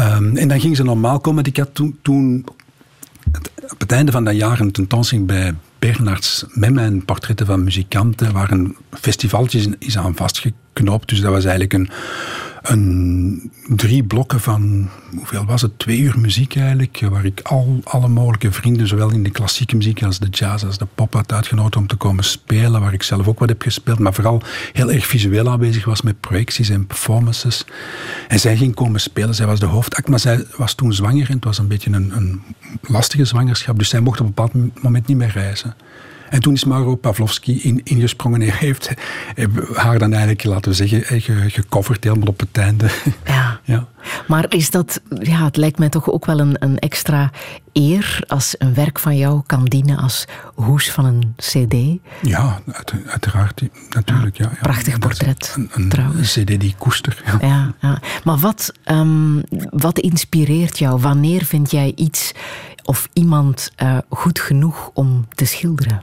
B: Um, en dan ging ze normaal komen. Ik had toen, toen op het einde van dat jaar een tentoonstelling bij Bernards met mijn portretten van muzikanten, waar een festivaltje is aan vastgeknoopt. Dus dat was eigenlijk een, een drie blokken van, hoeveel was het, twee uur muziek eigenlijk, waar ik al alle mogelijke vrienden, zowel in de klassieke muziek als de jazz als de pop had uitgenodigd om te komen spelen, waar ik zelf ook wat heb gespeeld, maar vooral heel erg visueel aanwezig was met projecties en performances. En zij ging komen spelen, zij was de hoofdact, maar zij was toen zwanger en het was een beetje een, een lastige zwangerschap, dus zij mocht op een bepaald moment niet meer reizen. En toen is Mauro Pavlovski in, ingesprongen en heeft haar dan eigenlijk, laten we zeggen, gecoverd helemaal op het einde.
C: Ja. ja. Maar is dat, ja, het lijkt mij toch ook wel een, een extra eer als een werk van jou kan dienen als hoes van een cd?
B: Ja, uiteraard, natuurlijk. Ja, ja.
C: Prachtig portret, een, een, trouwens.
B: Een cd die koester.
C: Ja. ja, ja. Maar wat, um, wat inspireert jou? Wanneer vind jij iets of iemand uh, goed genoeg om te schilderen?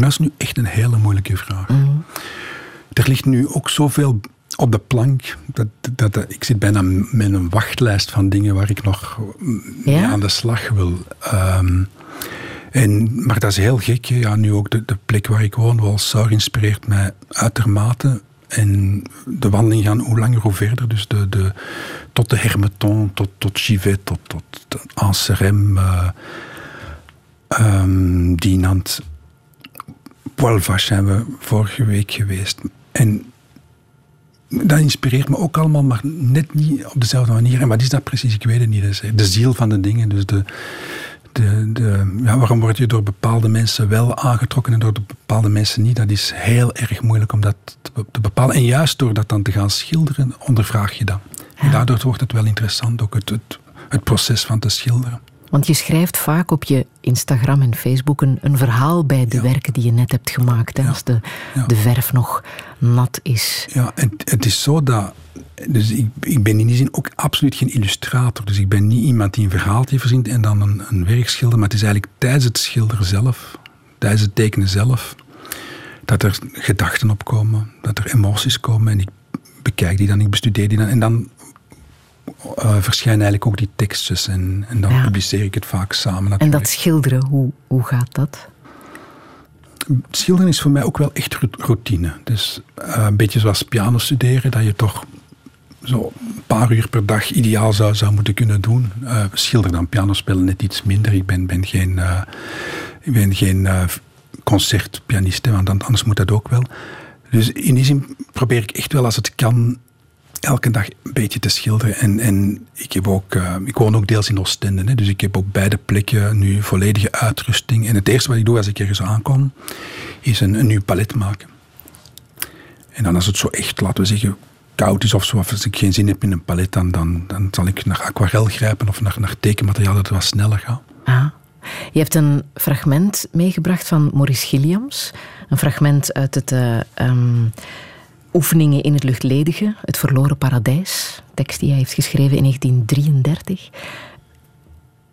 B: Dat is nu echt een hele moeilijke vraag. Mm. Er ligt nu ook zoveel op de plank. Dat, dat, ik zit bijna met een wachtlijst van dingen waar ik nog mee aan de slag wil. Um, en, maar dat is heel gek. Ja, nu ook de, de plek waar ik woon, Walsau, inspireert mij uitermate. En de wandeling gaan hoe langer hoe verder. Dus de, de, tot de Hermeton, tot, tot Givet, tot, tot Anserem, uh, um, Dinant. Poilvache zijn we vorige week geweest. En dat inspireert me ook allemaal, maar net niet op dezelfde manier. En wat is dat precies? Ik weet het niet. de ziel van de dingen. Dus de, de, de, ja, waarom word je door bepaalde mensen wel aangetrokken en door bepaalde mensen niet? Dat is heel erg moeilijk om dat te bepalen. En juist door dat dan te gaan schilderen, ondervraag je dat. En daardoor wordt het wel interessant, ook het, het, het proces van te schilderen.
C: Want je schrijft vaak op je Instagram en Facebook een, een verhaal bij de werken die je net hebt gemaakt. Hè, Als de, de verf nog nat is.
B: Ja, en het is zo dat. Dus ik, ik ben in die zin ook absoluut geen illustrator. Dus ik ben niet iemand die een verhaaltje verzint en dan een, een werk schildert. Maar het is eigenlijk tijdens het schilderen zelf, tijdens het tekenen zelf, dat er gedachten opkomen, dat er emoties komen. En ik bekijk die dan, ik bestudeer die dan. En dan uh, verschijnen eigenlijk ook die tekstjes en, en dan publiceer ik het vaak samen. Natuurlijk.
C: En dat schilderen, hoe, hoe gaat dat?
B: Schilderen is voor mij ook wel echt routine. Dus uh, een beetje zoals piano studeren, dat je toch zo een paar uur per dag ideaal zou, zou moeten kunnen doen. Uh, schilderen dan piano spelen net iets minder. Ik ben, ben geen, ik ben geen concertpianiste, want anders moet dat ook wel. Dus in die zin probeer ik echt wel als het kan elke dag een beetje te schilderen. En, en ik, heb ook, uh, ik woon ook deels in Oostende, hè, dus ik heb op beide plekken nu volledige uitrusting. En het eerste wat ik doe als ik ergens aankom, is een, nieuw palet maken. En dan als het zo echt, laten we zeggen, koud is of zo, als ik geen zin heb in een palet, dan, dan, dan zal ik naar aquarel grijpen of naar, naar tekenmateriaal dat wat sneller gaat.
C: Ah. Je hebt een fragment meegebracht van Maurice Gilliams. Een fragment uit het... Uh, um Oefeningen in het luchtledige, Het verloren paradijs, tekst die hij heeft geschreven in 1933.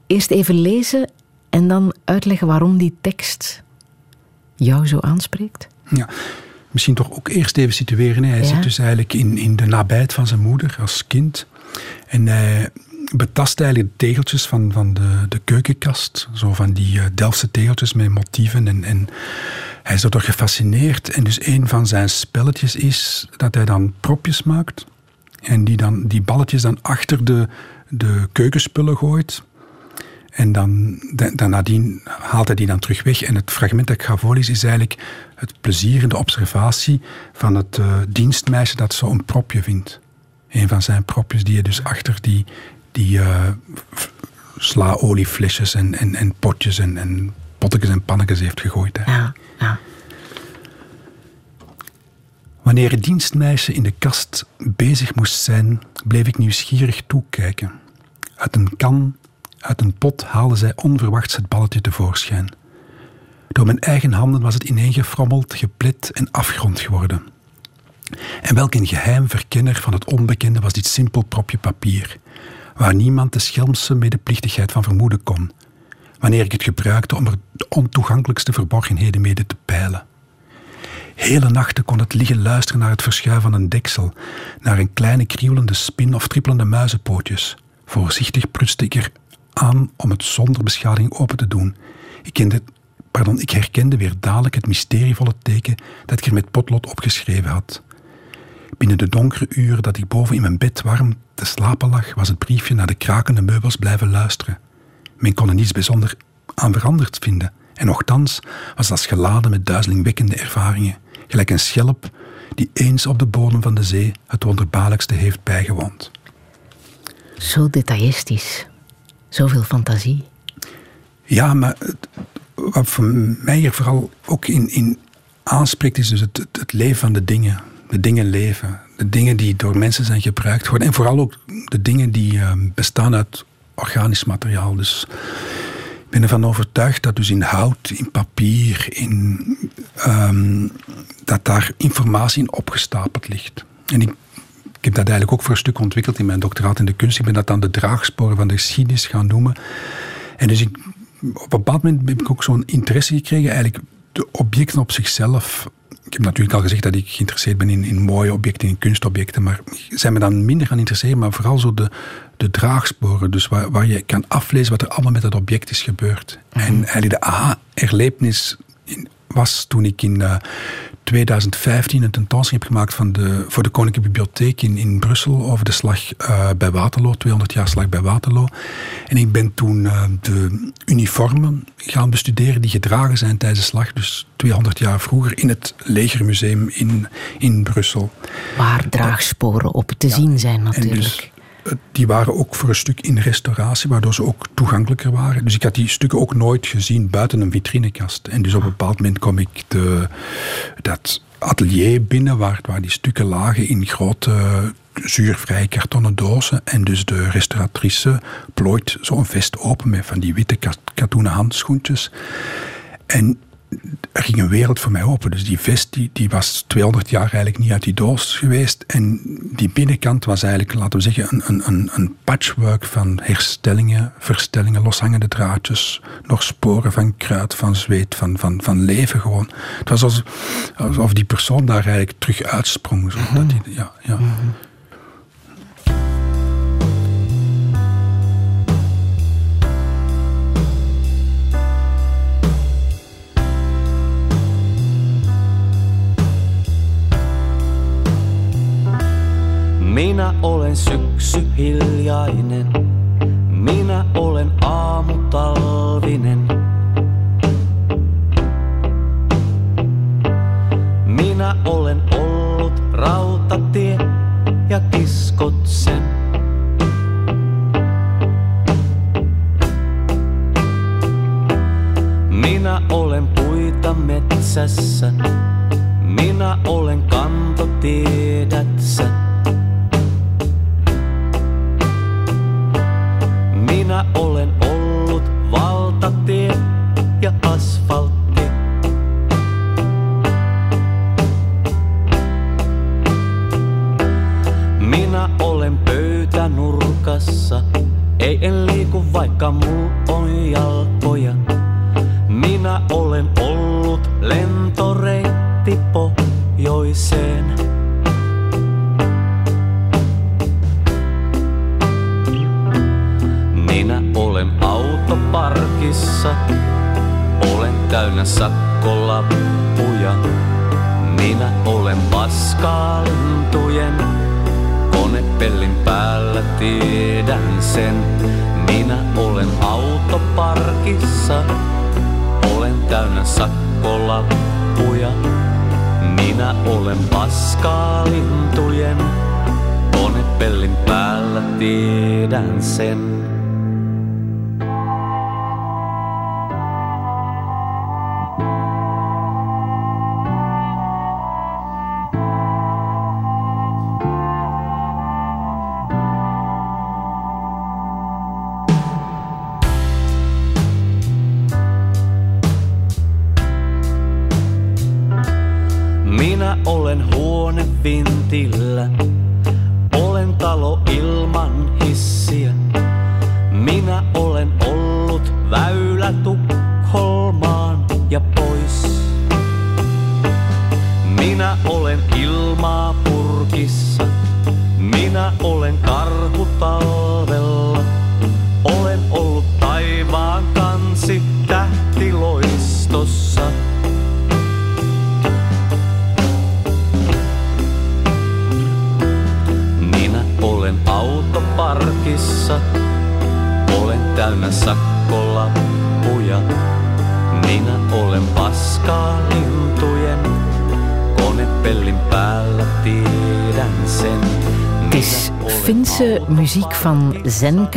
C: Eerst even lezen en dan uitleggen waarom die tekst jou zo aanspreekt.
B: Ja, misschien toch ook eerst even situeren. Hij zit dus eigenlijk in, in de nabijheid van zijn moeder als kind. En hij betast eigenlijk de tegeltjes van, van de, de keukenkast. Zo van die uh, Delftse tegeltjes met motieven en, en hij is er toch gefascineerd. En dus een van zijn spelletjes is dat hij dan propjes maakt. En die, dan, die balletjes dan achter de, de keukenspullen gooit. En dan, dan nadien haalt hij die dan terug weg. En het fragment dat ik ga is eigenlijk het plezier en de observatie van het uh, dienstmeisje dat zo een propje vindt. Een van zijn propjes die hij dus achter die, die uh, slaolieflesjes en, en, en potjes en, en pottekes en pannetjes heeft gegooid. Hè.
C: Ja. Ja.
B: Wanneer het dienstmeisje in de kast bezig moest zijn, bleef ik nieuwsgierig toekijken. Uit een kan, uit een pot haalde zij onverwachts het balletje tevoorschijn. Door mijn eigen handen was het ineengefrommeld, geplet en afgrond geworden. En welk een geheim verkenner van het onbekende was dit simpel propje papier, waar niemand de schelmse medeplichtigheid van vermoeden kon, wanneer ik het gebruikte om er de ontoegankelijkste verborgenheden mede te peilen. Hele nachten kon het liggen luisteren naar het verschuiven van een deksel, naar een kleine krielende spin of trippelende muizenpootjes. Voorzichtig prutste ik er aan om het zonder beschadiging open te doen. Ik pardon, ik herkende weer dadelijk het mysterievolle teken dat ik er met potlood opgeschreven had. Binnen de donkere uren dat ik boven in mijn bed warm te slapen lag, was het briefje naar de krakende meubels blijven luisteren. Men kon er niets bijzonder aan veranderd vinden. En nochtans was dat geladen met duizelingwekkende ervaringen, gelijk een schelp die eens op de bodem van de zee het wonderbaarlijkste heeft bijgewoond.
C: Zo detailistisch, zoveel fantasie.
B: Ja, maar wat voor mij hier vooral ook in, in aanspreekt, is dus het, het, leven van de dingen. De dingen leven. De dingen die door mensen zijn gebruikt worden. En vooral ook de dingen die uh, bestaan uit organisch materiaal. Dus ik ben ervan overtuigd dat dus in hout, in papier, in, um, dat daar informatie in opgestapeld ligt. En ik, ik heb dat eigenlijk ook voor een stuk ontwikkeld in mijn doctoraat in de kunst. Ik ben dat dan de draagsporen van de geschiedenis gaan noemen. En dus ik, op een bepaald moment heb ik ook zo'n interesse gekregen, eigenlijk de objecten op zichzelf. Ik heb natuurlijk al gezegd dat ik geïnteresseerd ben in, in mooie objecten, in kunstobjecten, maar zijn me dan minder gaan interesseren, maar vooral zo de, de draagsporen, dus waar, waar je kan aflezen wat er allemaal met dat object is gebeurd. En eigenlijk de aha-erlevenis was toen ik in uh, 2015 een tentoonstelling heb gemaakt van de, voor de Koninklijke Bibliotheek in, in Brussel over de slag uh, bij Waterloo, 200 jaar slag bij Waterloo. En ik ben toen uh, de uniformen gaan bestuderen die gedragen zijn tijdens de slag, dus 200 jaar vroeger, in het Legermuseum in, in Brussel.
C: Waar draagsporen op te ja, zien zijn natuurlijk.
B: Dus, die waren ook voor een stuk in restauratie, waardoor ze ook toegankelijker waren. Dus ik had die stukken ook nooit gezien buiten een vitrinekast. En dus op een bepaald moment kom ik de, dat atelier binnen, waar, waar die stukken lagen in grote zuurvrije kartonnen dozen. En dus de restauratrice plooit zo'n vest open met van die witte katoenen handschoentjes. En er ging een wereld voor mij open. Dus die vest die, die was 200 jaar eigenlijk niet uit die doos geweest. En die binnenkant was eigenlijk, laten we zeggen, een, een, een patchwork van herstellingen, verstellingen, loshangende draadjes, nog sporen van kruid, van zweet, van, van, van leven gewoon. Het was alsof, alsof die persoon daar eigenlijk terug uitsprong. Zo. Dat die, ja, ja.
F: Minä olen syksy hiljainen, minä olen aamu talvinen. Minä olen ollut rautatie ja kiskot sen. Minä olen puita metsässä, minä olen kanto.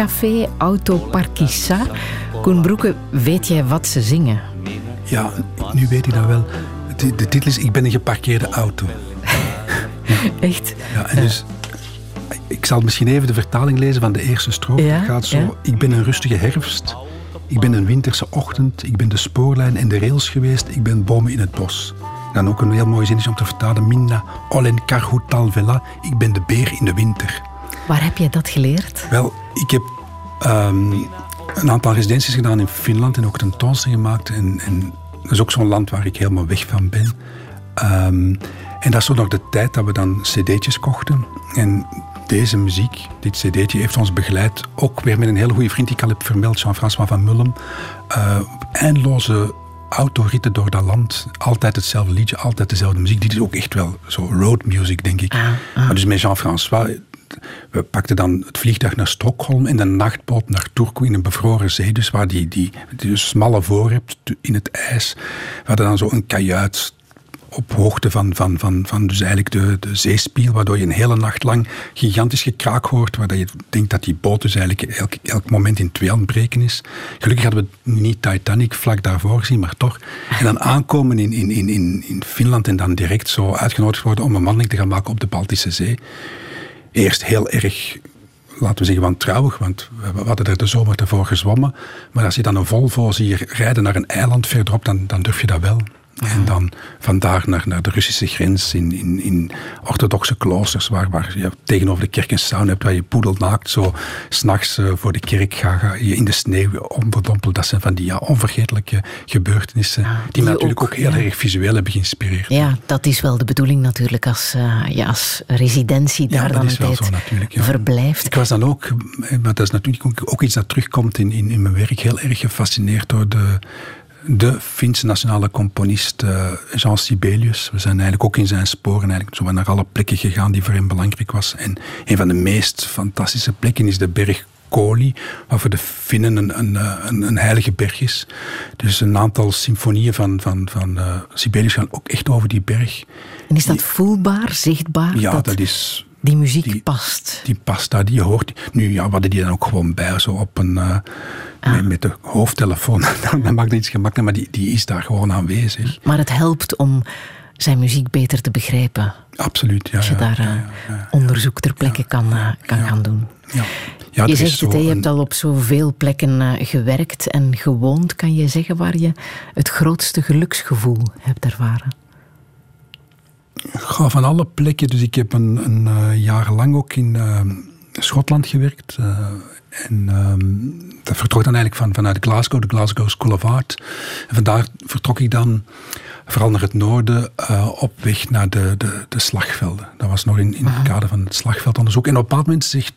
C: Café, Auto Parkissa. Koen Broeke, weet jij wat ze zingen?
B: Ja, nu weet ik dat wel. De, de titel is Ik ben een geparkeerde auto.
C: Echt?
B: Ja, en dus, ik zal misschien even de vertaling lezen van de eerste strofe.
C: Ja,
B: Het gaat zo.
C: ja.
B: Ik ben een rustige herfst. Ik ben een winterse ochtend. Ik ben de spoorlijn en de rails geweest. Ik ben bomen in het bos. Dan ook een heel mooi zin is om te vertalen. Minna olen karhutal vela. Ik ben de beer in de winter.
C: Waar heb je dat geleerd?
B: Wel, ik heb ehm, een aantal residenties gedaan in Finland en ook tentoonstellingen gemaakt. En, en dat is ook zo'n land waar ik helemaal weg van ben. Ehm, en dat is zo nog de tijd dat we dan cd'tjes kochten. En deze muziek, dit cd'tje, heeft ons begeleid. Ook weer met een hele goede vriend die ik al heb vermeld, Jean-François van Mullem. Eh, eindeloze autoritten door dat land. Altijd hetzelfde liedje, altijd dezelfde muziek. Dit is ook echt wel zo road music, denk ik. Maar dus met Jean-François, we pakten dan het vliegtuig naar Stockholm en de nachtboot naar Turku in een bevroren zee. Dus waar die, die, die smalle voor hebt in het ijs. We hadden dan zo een kajuit op hoogte van, van, van, van dus eigenlijk de, de zeespiegel, waardoor je een hele nacht lang gigantisch gekraak hoort, waar je denkt dat die boot dus eigenlijk elk, elk moment in twee aan breken is. Gelukkig hadden we niet Titanic vlak daarvoor gezien, maar toch. En dan aankomen in, in, in, in, in Finland en dan direct zo uitgenodigd worden om een wandeling te gaan maken op de Baltische Zee. Eerst heel erg laten we zeggen, wantrouwig, want we hadden er de zomer ervoor gezwommen. Maar als je dan een Volvo ziet rijden naar een eiland verderop, dan, dan durf je dat wel. En dan vandaar naar, naar de Russische grens in, in, in orthodoxe kloosters, waar, waar je tegenover de kerk een sauna hebt, waar je poedelnaakt zo s'nachts uh, voor de kerk gaat, ga je in de sneeuw onverdompeld. Dat zijn van die ja, onvergetelijke gebeurtenissen,
C: Ja,
B: die
C: die
B: me natuurlijk
C: ook,
B: ook, heel
C: ja.
B: erg visueel hebben geïnspireerd.
C: Ja, dat is wel de bedoeling natuurlijk als, eh, je als residentie daar
B: Ja,
C: dan een tijd
B: zo. Ja.
C: verblijft.
B: Ik was dan ook, eh, maar dat is natuurlijk ook, ook iets dat terugkomt in, in, in mijn werk, heel erg gefascineerd door de, de Finse nationale componist eh, Jean Sibelius. We zijn eigenlijk ook in zijn sporen eigenlijk zo naar alle plekken gegaan die voor hem belangrijk was. En een van de meest fantastische plekken is de berg Koli, waar voor de Finnen een, een, eh, een, een heilige berg is. Dus een aantal symfonieën van, van, van eh, Sibelius gaan ook echt over die berg.
C: En is dat voelbaar, zichtbaar,
B: Ja,
C: dat,
B: dat is
C: die muziek
B: die-
C: past?
B: die pasta, die je hoort. Nu, ja, we hadden die dan ook gewoon bij, zo op een... eh, met, met de hoofdtelefoon. dat maakt het iets gemakkelijker, maar die, die is daar gewoon aanwezig.
C: Maar het helpt om zijn muziek beter te begrijpen.
B: Absoluut, ja.
C: Als je
B: ja,
C: daar
B: ja,
C: eh,
B: ja,
C: onderzoek ter plekke kan, eh, kan gaan doen.
B: Ja. Ja,
C: je zegt het, je hebt al op zoveel plekken gewerkt en gewoond. Kan je zeggen waar je het grootste geluksgevoel hebt ervaren?
B: Ga van alle plekken. Dus ik heb een, een eh, jaar lang ook in eh, Schotland gewerkt. eh, en ehm, dat vertrok dan eigenlijk van, vanuit Glasgow, de Glasgow School of Art. En vandaar vertrok ik dan vooral naar het noorden eh, op weg naar de, de, de slagvelden. Dat was nog in, in het kader van het slagveldonderzoek. En op een bepaald moment zegt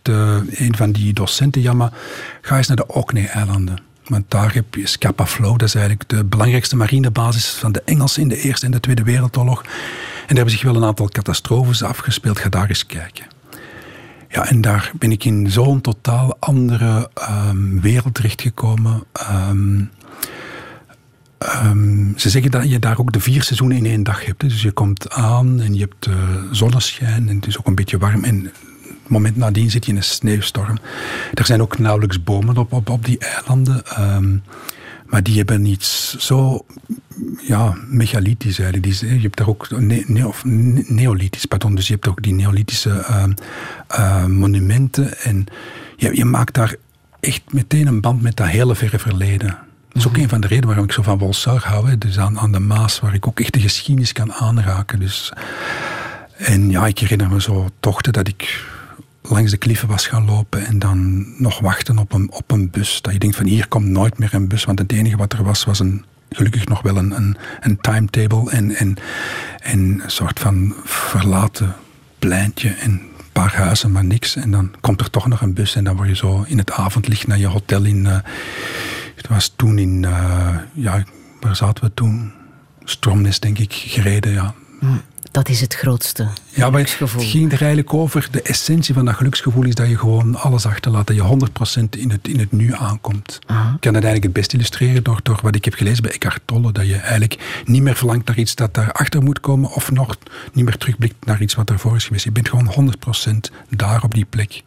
B: een van die docenten, ja maar ga eens naar de Orkney-eilanden. Want daar heb je Scapa Flow, dat is eigenlijk de belangrijkste marinebasis van de Engelsen in de Eerste en de Tweede Wereldoorlog. En daar hebben zich wel een aantal catastrofes afgespeeld. Ga daar eens kijken. Ja, en daar ben ik in zo'n totaal andere ehm, wereld terechtgekomen. Ehm, ze zeggen dat je daar ook de vier seizoenen in één dag hebt. Dus je komt aan en je hebt eh, zonneschijn en het is ook een beetje warm. En moment nadien zit je in een sneeuwstorm. Er zijn ook nauwelijks bomen op, op, op die eilanden. ehm, maar die hebben iets zo ja, megalithisch eigenlijk. Je hebt daar ook ne, ne- of ne- neolithisch, pardon. Dus je hebt ook die neolithische ehm, eh, monumenten. En je, je maakt daar echt meteen een band met dat hele verre verleden. Dat is ook een van de redenen waarom ik zo van Bolsar hou. Hè. Dus aan, aan de Maas, waar ik ook echt de geschiedenis kan aanraken. Dus, en ja, ik herinner me zo tochten dat ik langs de kliffen was gaan lopen en dan nog wachten op een, op een bus. Dat je denkt van hier komt nooit meer een bus, want het enige wat er was, was een, gelukkig nog wel een, een, een timetable en, en, en een soort van verlaten pleintje en een paar huizen, maar niks. En dan komt er toch nog een bus en dan word je zo in het avondlicht naar je hotel in... eh, het was toen in... eh, ja, waar zaten we toen? Stromness, denk ik, gereden, ja.
C: Dat is het grootste
B: ja, maar. Het ging er eigenlijk over. De essentie van dat geluksgevoel is dat je gewoon alles achterlaat. Dat je 100% in het, in het nu aankomt.
C: Aha.
B: Ik kan dat eigenlijk het best illustreren door, door wat ik heb gelezen bij Eckhart Tolle. Dat je eigenlijk niet meer verlangt naar iets dat daarachter moet komen. Of nog niet meer terugblikt naar iets wat ervoor is geweest. Je bent gewoon 100% daar op die plek.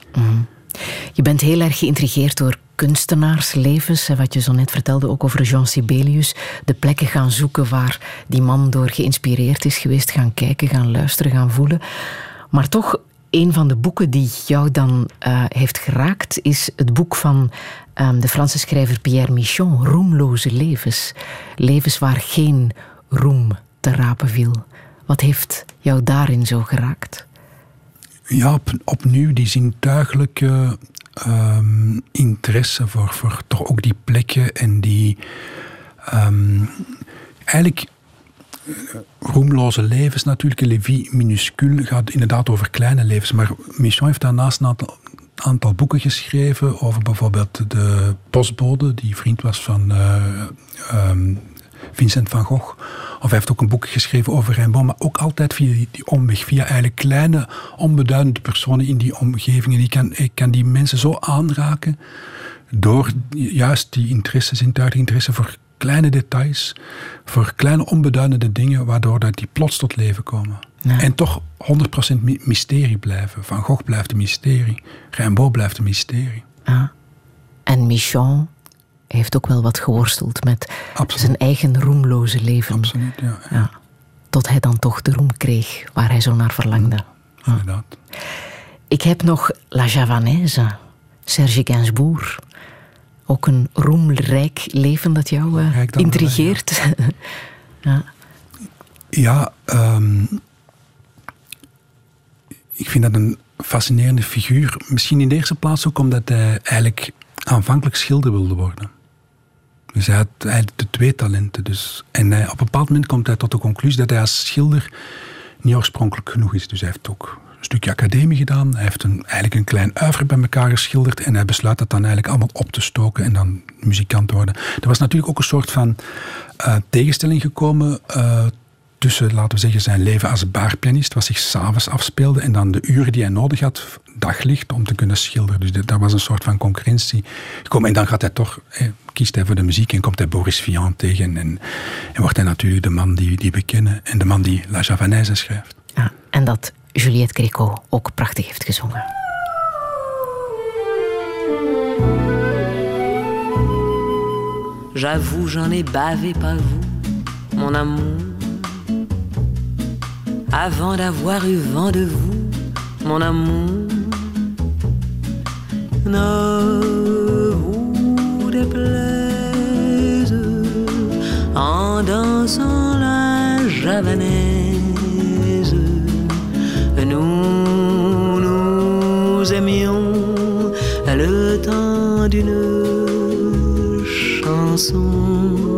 C: Je bent heel erg geïntrigeerd door kunstenaarslevens. en Wat je zo net vertelde, ook over Jean Sibelius. De plekken gaan zoeken waar die man door geïnspireerd is geweest. Gaan kijken, gaan luisteren, gaan voelen. Maar toch, een van de boeken die jou dan eh, heeft geraakt... is het boek van ehm, de Franse schrijver Pierre Michon. Roemloze levens. Levens waar geen roem te rapen viel. Wat heeft jou daarin zo geraakt?
B: Ja, op, opnieuw die zintuigelijke ehm, interesse voor, voor toch ook die plekken en die ehm, eigenlijk eh, roemloze levens natuurlijk. Levi minuscule gaat inderdaad over kleine levens, maar Michon heeft daarnaast een aantal, aantal boeken geschreven over bijvoorbeeld de postbode, die vriend was van eh, ehm, Vincent van Gogh. Of hij heeft ook een boek geschreven over Rimbaud, maar ook altijd via die, die omweg. Via eigenlijk kleine, onbeduidende personen in die omgeving. En ik kan, ik kan die mensen zo aanraken door juist die interesse, zintuigelijke interesse voor kleine details, voor kleine onbeduidende dingen, waardoor dat die plots tot leven komen.
C: Ja.
B: En toch 100% my- mysterie blijven. Van Gogh blijft een mysterie. Rimbaud blijft een mysterie.
C: Ah. En Michon heeft ook wel wat geworsteld met
B: Absoluut.
C: zijn eigen roemloze leven.
B: Absoluut, ja.
C: Ja. Tot hij dan toch de roem kreeg waar hij zo naar verlangde.
B: Inderdaad.
C: Ik heb nog La Javanaise, Serge Gainsbourg. Ook een roemrijk leven dat jou eh, intrigeert. ja.
B: Ja, ehm, ik vind dat een fascinerende figuur. Misschien in de eerste plaats ook omdat hij eigenlijk aanvankelijk schilder wilde worden. Dus hij had eigenlijk de twee talenten. Dus, en op een bepaald moment komt hij tot de conclusie dat hij als schilder niet oorspronkelijk genoeg is. Dus hij heeft ook een stukje academie gedaan. Hij heeft een, eigenlijk een klein uiver bij elkaar geschilderd. En hij besluit dat dan eigenlijk allemaal op te stoken en dan muzikant te worden. Er was natuurlijk ook een soort van eh, tegenstelling gekomen eh, tussen, laten we zeggen, zijn leven als baarpianist, wat zich s'avonds afspeelde, en dan de uren die hij nodig had, daglicht, om te kunnen schilderen. Dus dat, daar was een soort van concurrentie gekomen. En dan gaat hij toch, eh, kiest hij voor de muziek en komt hij Boris Vian tegen. En, en wordt hij natuurlijk de man die, die we kennen en de man die La Javanaise schrijft.
C: Ja, en dat Juliette Gréco ook prachtig heeft gezongen.
G: J'avoue, j'en ai bavé, pas vous, mon amour. Avant d'avoir eu vent de vous, mon amour. Ne vous déplaise en dansant la javanaise. Nous nous aimions le temps d'une chanson.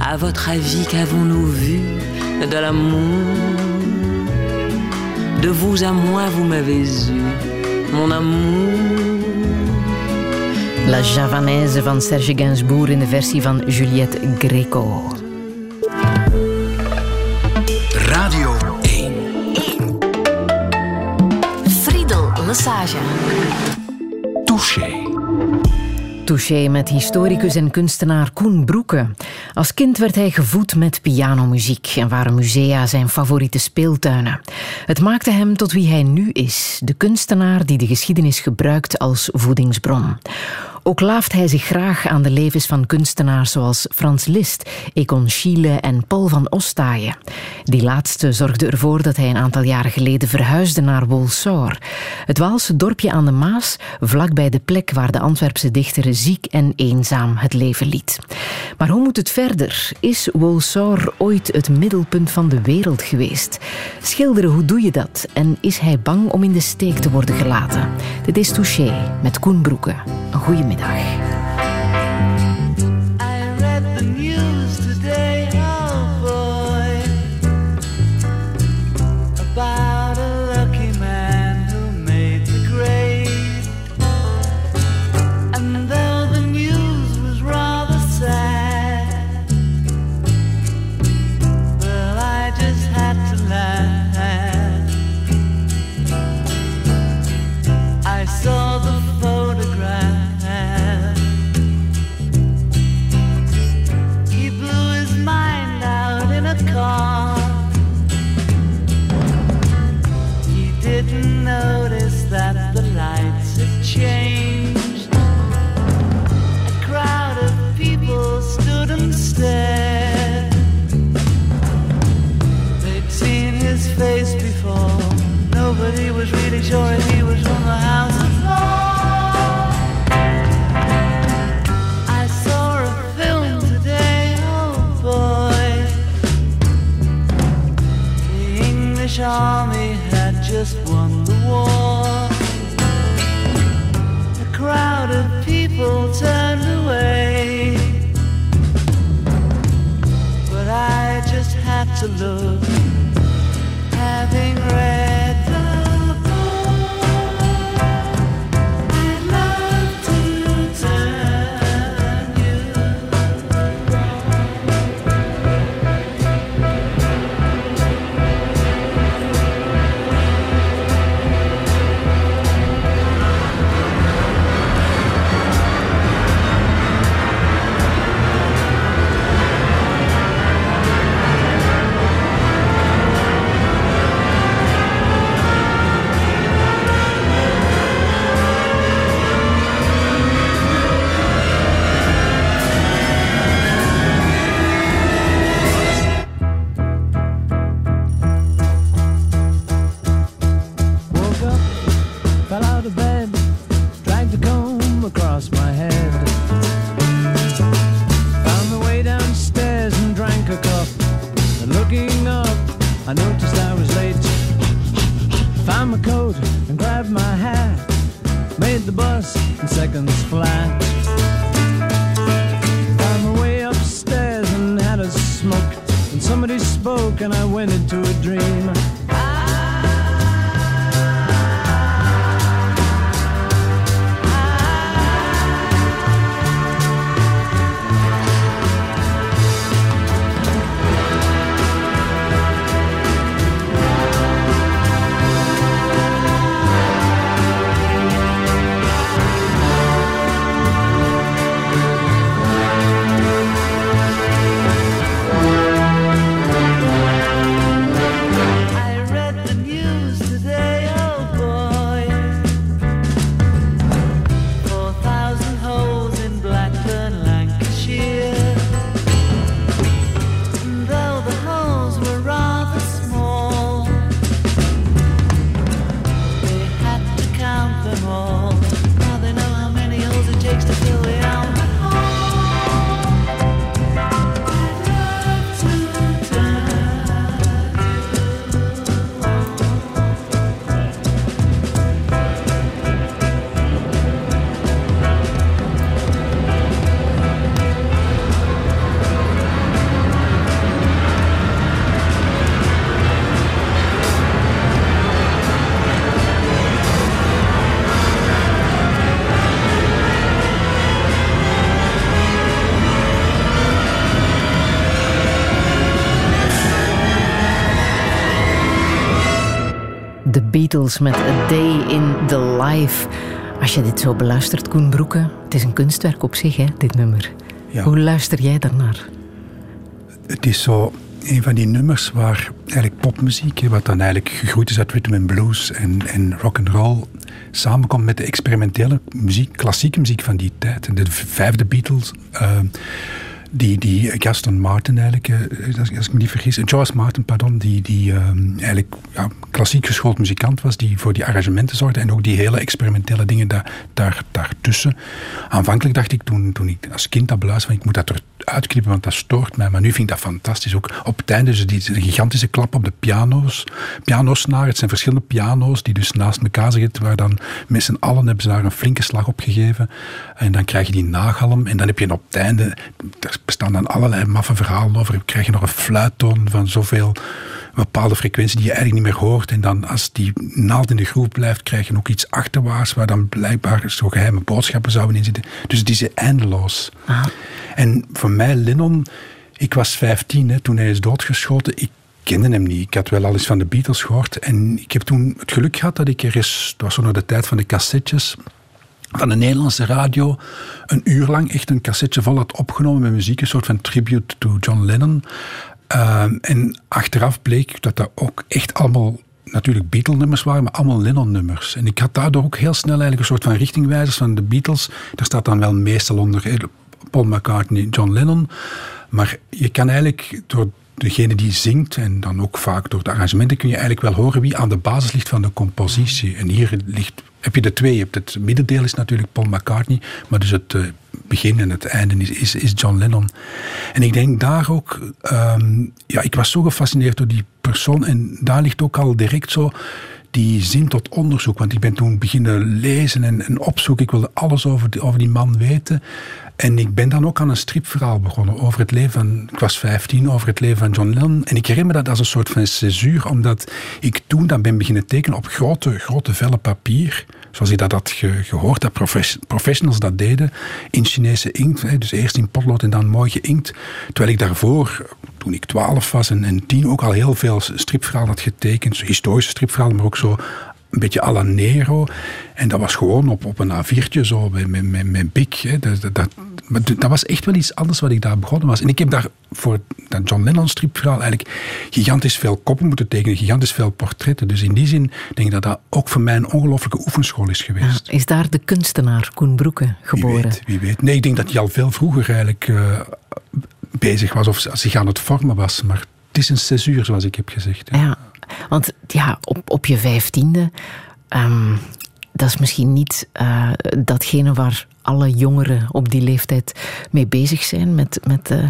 G: À votre avis, qu'avons-nous vu? De l'amour De vous à moi, vous m'avez eu, mon amour.
C: La Javanaise van Serge Gainsbourg in de versie van Juliette Gréco.
A: Radio 1.
H: Friedel Lassage.
A: Touché.
C: Met historicus en kunstenaar Koen Broeke. Als kind werd hij gevoed met pianomuziek en waren musea zijn favoriete speeltuinen. Het maakte hem tot wie hij nu is, de kunstenaar die de geschiedenis gebruikt als voedingsbron. Ook laaft hij zich graag aan de levens van kunstenaars zoals Frans Liszt, Econ Schiele en Paul van Ostaaien. Die laatste zorgde ervoor dat hij een aantal jaren geleden verhuisde naar Wolsor, het Waalse dorpje aan de Maas, vlakbij de plek waar de Antwerpse dichter ziek en eenzaam het leven liet. Maar hoe moet het verder? Is Wolsor ooit het middelpunt van de wereld geweest? Schilderen, hoe doe je dat? En is hij bang om in de steek te worden gelaten? Dit is Touché met Koen Broeke. Een goede middag.
G: I Really sure he was from the house of law. I saw a film today, oh boy. The English army had just won the war. A crowd of people turned away. But I just had to look, having read
C: Beatles met A Day in the Life. Als je dit zo beluistert, Koen Broeke, het is een kunstwerk op zich, hè, dit nummer.
B: Ja.
C: Hoe luister jij daarnaar?
B: Het is zo een van die nummers waar eigenlijk popmuziek, wat dan eigenlijk gegroeid is uit rhythm and blues en, en rock and roll, samenkomt met de experimentele muziek, klassieke muziek van die tijd. En de vijfde Beatles, eh, die, die Gaston Martin eigenlijk, eh, als, als ik me niet vergis, eh, George Martin, pardon, die, die eh, eigenlijk ja, klassiek geschoold muzikant was, die voor die arrangementen zorgde en ook die hele experimentele dingen daar, daar, daartussen. Aanvankelijk dacht ik toen, toen ik als kind dat beluisterde, ik moet dat eruit knippen, want dat stoort mij. Maar nu vind ik dat fantastisch. Ook op het einde, dus die die gigantische klap op de piano's, pianosnaar. Het zijn verschillende piano's die dus naast elkaar zitten, waar dan met z'n allen hebben ze daar een flinke slag op gegeven. En dan krijg je die nagalm en dan heb je op het einde, daar bestaan dan allerlei maffe verhalen over, krijg je nog een fluittoon van zoveel een bepaalde frequentie die je eigenlijk niet meer hoort. En dan als die naald in de groep blijft, krijg je ook iets achterwaarts waar dan blijkbaar zo geheime boodschappen zouden in zitten. Dus het is eindeloos. En voor mij, Lennon, ik was 15 hè, toen hij is doodgeschoten. Ik kende hem niet. Ik had wel al eens van de Beatles gehoord. En ik heb toen het geluk gehad dat ik er eens, het was zo nog de tijd van de cassettes, van de Nederlandse radio een uur lang echt een cassetje vol had opgenomen met muziek, een soort van tribute to John Lennon. Ehm, en achteraf bleek dat dat ook echt allemaal natuurlijk Beatle-nummers waren, maar allemaal Lennon-nummers. En ik had daardoor ook heel snel eigenlijk een soort van richtingwijzers van de Beatles. Daar staat dan wel meestal onder eh, Paul McCartney, John Lennon. Maar je kan eigenlijk door degene die zingt en dan ook vaak door de arrangementen kun je eigenlijk wel horen wie aan de basis ligt van de compositie. En hier ligt, heb je de twee. Hebt het middendeel is natuurlijk Paul McCartney, maar dus het eh, begin en het einde is, is, is John Lennon. En ik denk daar ook, ehm, ja, ik was zo gefascineerd door die persoon en daar ligt ook al direct zo die zin tot onderzoek. Want ik ben toen beginnen lezen en, en opzoeken. Ik wilde alles over over die man weten. En ik ben dan ook aan een stripverhaal begonnen over het leven van, ik was 15, over het leven van John Lennon. En ik herinner me dat als een soort van césuur, omdat ik toen dan ben beginnen tekenen op grote, grote vellen papier. Zoals ik dat had ge- gehoord, dat profes- professionals dat deden. In Chinese inkt, dus eerst in potlood en dan mooi geïnkt. Terwijl ik daarvoor, toen ik 12 was en, en 10, ook al heel veel stripverhalen had getekend. Historische stripverhalen, maar ook zo een beetje à la Nero. En dat was gewoon op, op een A4'tje zo, met, met, met, Big. Hè. Dat, dat, dat, was echt wel iets anders wat ik daar begonnen was. En ik heb daar voor dat John Lennon stripverhaal eigenlijk gigantisch veel koppen moeten tekenen, gigantisch veel portretten. Dus in die zin denk ik dat dat ook voor mij een ongelooflijke oefenschool is geweest.
C: Ja, is daar de kunstenaar Koen Broeke
B: Wie
C: geboren?
B: weet, wie weet. Nee, ik denk dat hij al veel vroeger eigenlijk eh, bezig was of zich aan het vormen was. Maar het is een césuur, zoals ik heb gezegd. hè.
C: Ja, want ja, op, op je vijftiende, ehm, dat is misschien niet eh, datgene waar alle jongeren op die leeftijd mee bezig zijn, met, met eh,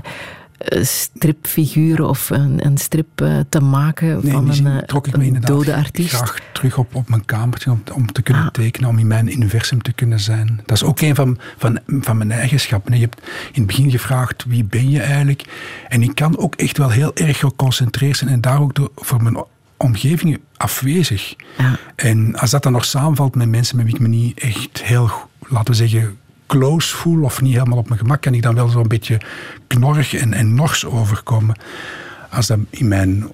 C: stripfiguren of een, een strip eh, te maken
B: Nee,
C: van een, eh,
B: trok ik me
C: een dode artiest.
B: graag terug op, op mijn kamertje om, om te kunnen
C: Ah.
B: tekenen, om in mijn universum te kunnen zijn. Dat is ook een van, van, van mijn eigenschappen. Je hebt in het begin gevraagd, wie ben je eigenlijk? En ik kan ook echt wel heel erg geconcentreerd zijn en daar ook door, voor mijn omgeving afwezig.
C: Ja.
B: En als dat dan nog samenvalt met mensen met wie ik me niet echt heel, laten we zeggen, close voel of niet helemaal op mijn gemak, kan ik dan wel zo'n beetje knorrig en, en nors overkomen. Als dat in mijn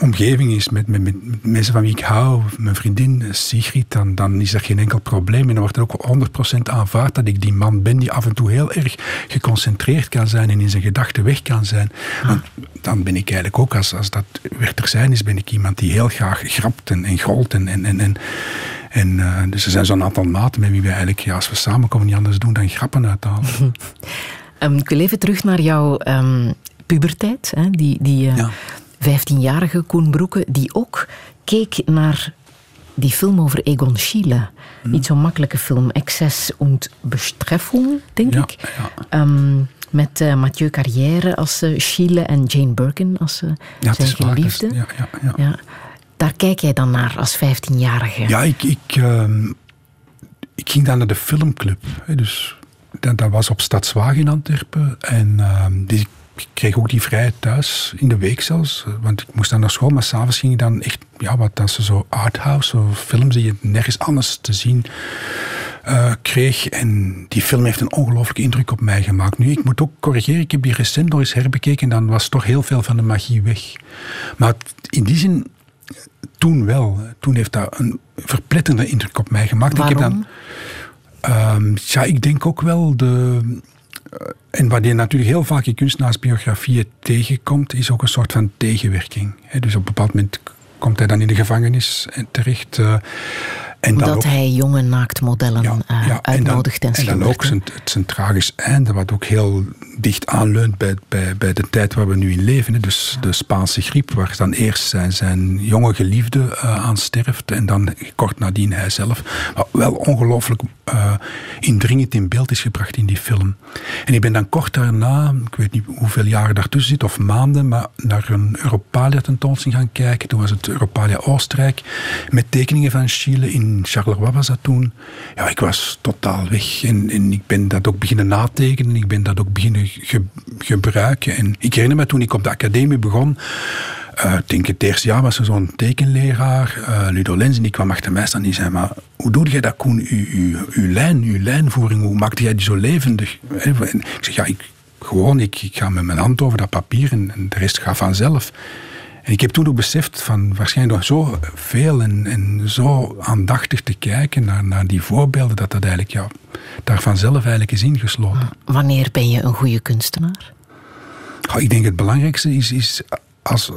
B: omgeving is, met, met, met mensen van wie ik hou, mijn vriendin eh, Sigrid, dan, dan is er geen enkel probleem. En dan wordt het ook 100% aanvaard dat ik die man ben die af en toe heel erg geconcentreerd kan zijn en in zijn gedachten weg kan zijn. Want dan ben ik eigenlijk ook, als, als dat weer ter zijn is, ben ik iemand die heel graag grapt en. En, en, en, en, en, eh, dus er zijn zo'n aantal maten met wie we eigenlijk, ja, als we samenkomen, niet anders doen dan grappen uithalen.
C: Ehm, ik wil even terug naar jouw ehm, puberteit. Hè? Die, die eh,
B: Ja.
C: 15-jarige Koen Broeke, die ook keek naar die film over Egon Schiele.
B: Hm.
C: Niet zo'n makkelijke film. Excess und Bestreffung, denk
B: Ja,
C: ik.
B: ja.
C: Ehm, met eh, Mathieu Carrière als eh, Schiele en Jane Birkin als eh,
B: Ja,
C: zijn
B: waar,
C: geliefde.
B: ja, ja, ja.
C: Daar kijk jij dan naar als 15-jarige.
B: Ja, ik, ik, ehm, ik ging dan naar de filmclub. Hè, dus dat, was op Stadswagen in Antwerpen. En ehm, die, ik kreeg ook die vrijheid thuis, in de week zelfs. eh, Want ik moest dan naar school, maar s'avonds ging ik dan echt... Ja, wat dat ze zo arthouse, zo films die je nergens anders te zien eh, kreeg. En die film heeft een ongelooflijke indruk op mij gemaakt. Nu, ik moet ook corrigeren, ik heb die recent nog eens herbekeken... en dan was toch heel veel van de magie weg. Maar in die zin toen wel. Toen heeft dat een verpletterende indruk op mij gemaakt. Ik heb
C: Waarom?
B: dan, Ehm, ja, ik denk ook wel de. eh, En wat je natuurlijk heel vaak in kunstenaarsbiografieën tegenkomt, is ook een soort van tegenwerking. Dus op een bepaald moment komt hij dan in de gevangenis en terecht. eh, en dan
C: Omdat
B: ook,
C: hij jonge naaktmodellen
B: en dan-
C: uitnodigt en,
B: en dan ook zijn, het zijn tragisch einde, wat ook heel dicht aanleunt bij, bij, bij de tijd waar we nu in leven. Hè. Dus de Spaanse griep, waar dan eerst zijn, zijn jonge geliefde eh, aan sterft en dan kort nadien hij zelf. Wat wel ongelooflijk eh, indringend in beeld is gebracht in die film. En ik ben dan kort daarna, ik weet niet hoeveel jaren daartussen zit, of maanden, maar naar een Europalia tentoonstelling gaan kijken. Toen was het Europalia Oostenrijk, met tekeningen van Chile in Charleroi was dat toen. Ja, ik was totaal weg. En, en ik ben dat ook beginnen natekenen. Ik ben dat ook beginnen ge- gebruiken. En ik herinner me toen ik op de academie begon. eh, ik denk het eerste jaar was er zo'n tekenleraar, eh, Ludo Lens, en die kwam achter mij staan en die zei, maar hoe doe jij dat, Koen, uw, uw, lijn, uw lijnvoering, hoe maakte jij die zo levendig? En ik zeg, ja, ik, gewoon, ik, ik ga met mijn hand over dat papier en, en de rest gaat vanzelf. En ik heb toen ook beseft van waarschijnlijk nog zo veel en, en zo aandachtig te kijken naar, naar die voorbeelden, dat dat eigenlijk ja, daar vanzelf eigenlijk is ingesloten.
C: Wanneer ben je een goede kunstenaar?
B: Ik denk het belangrijkste is, is als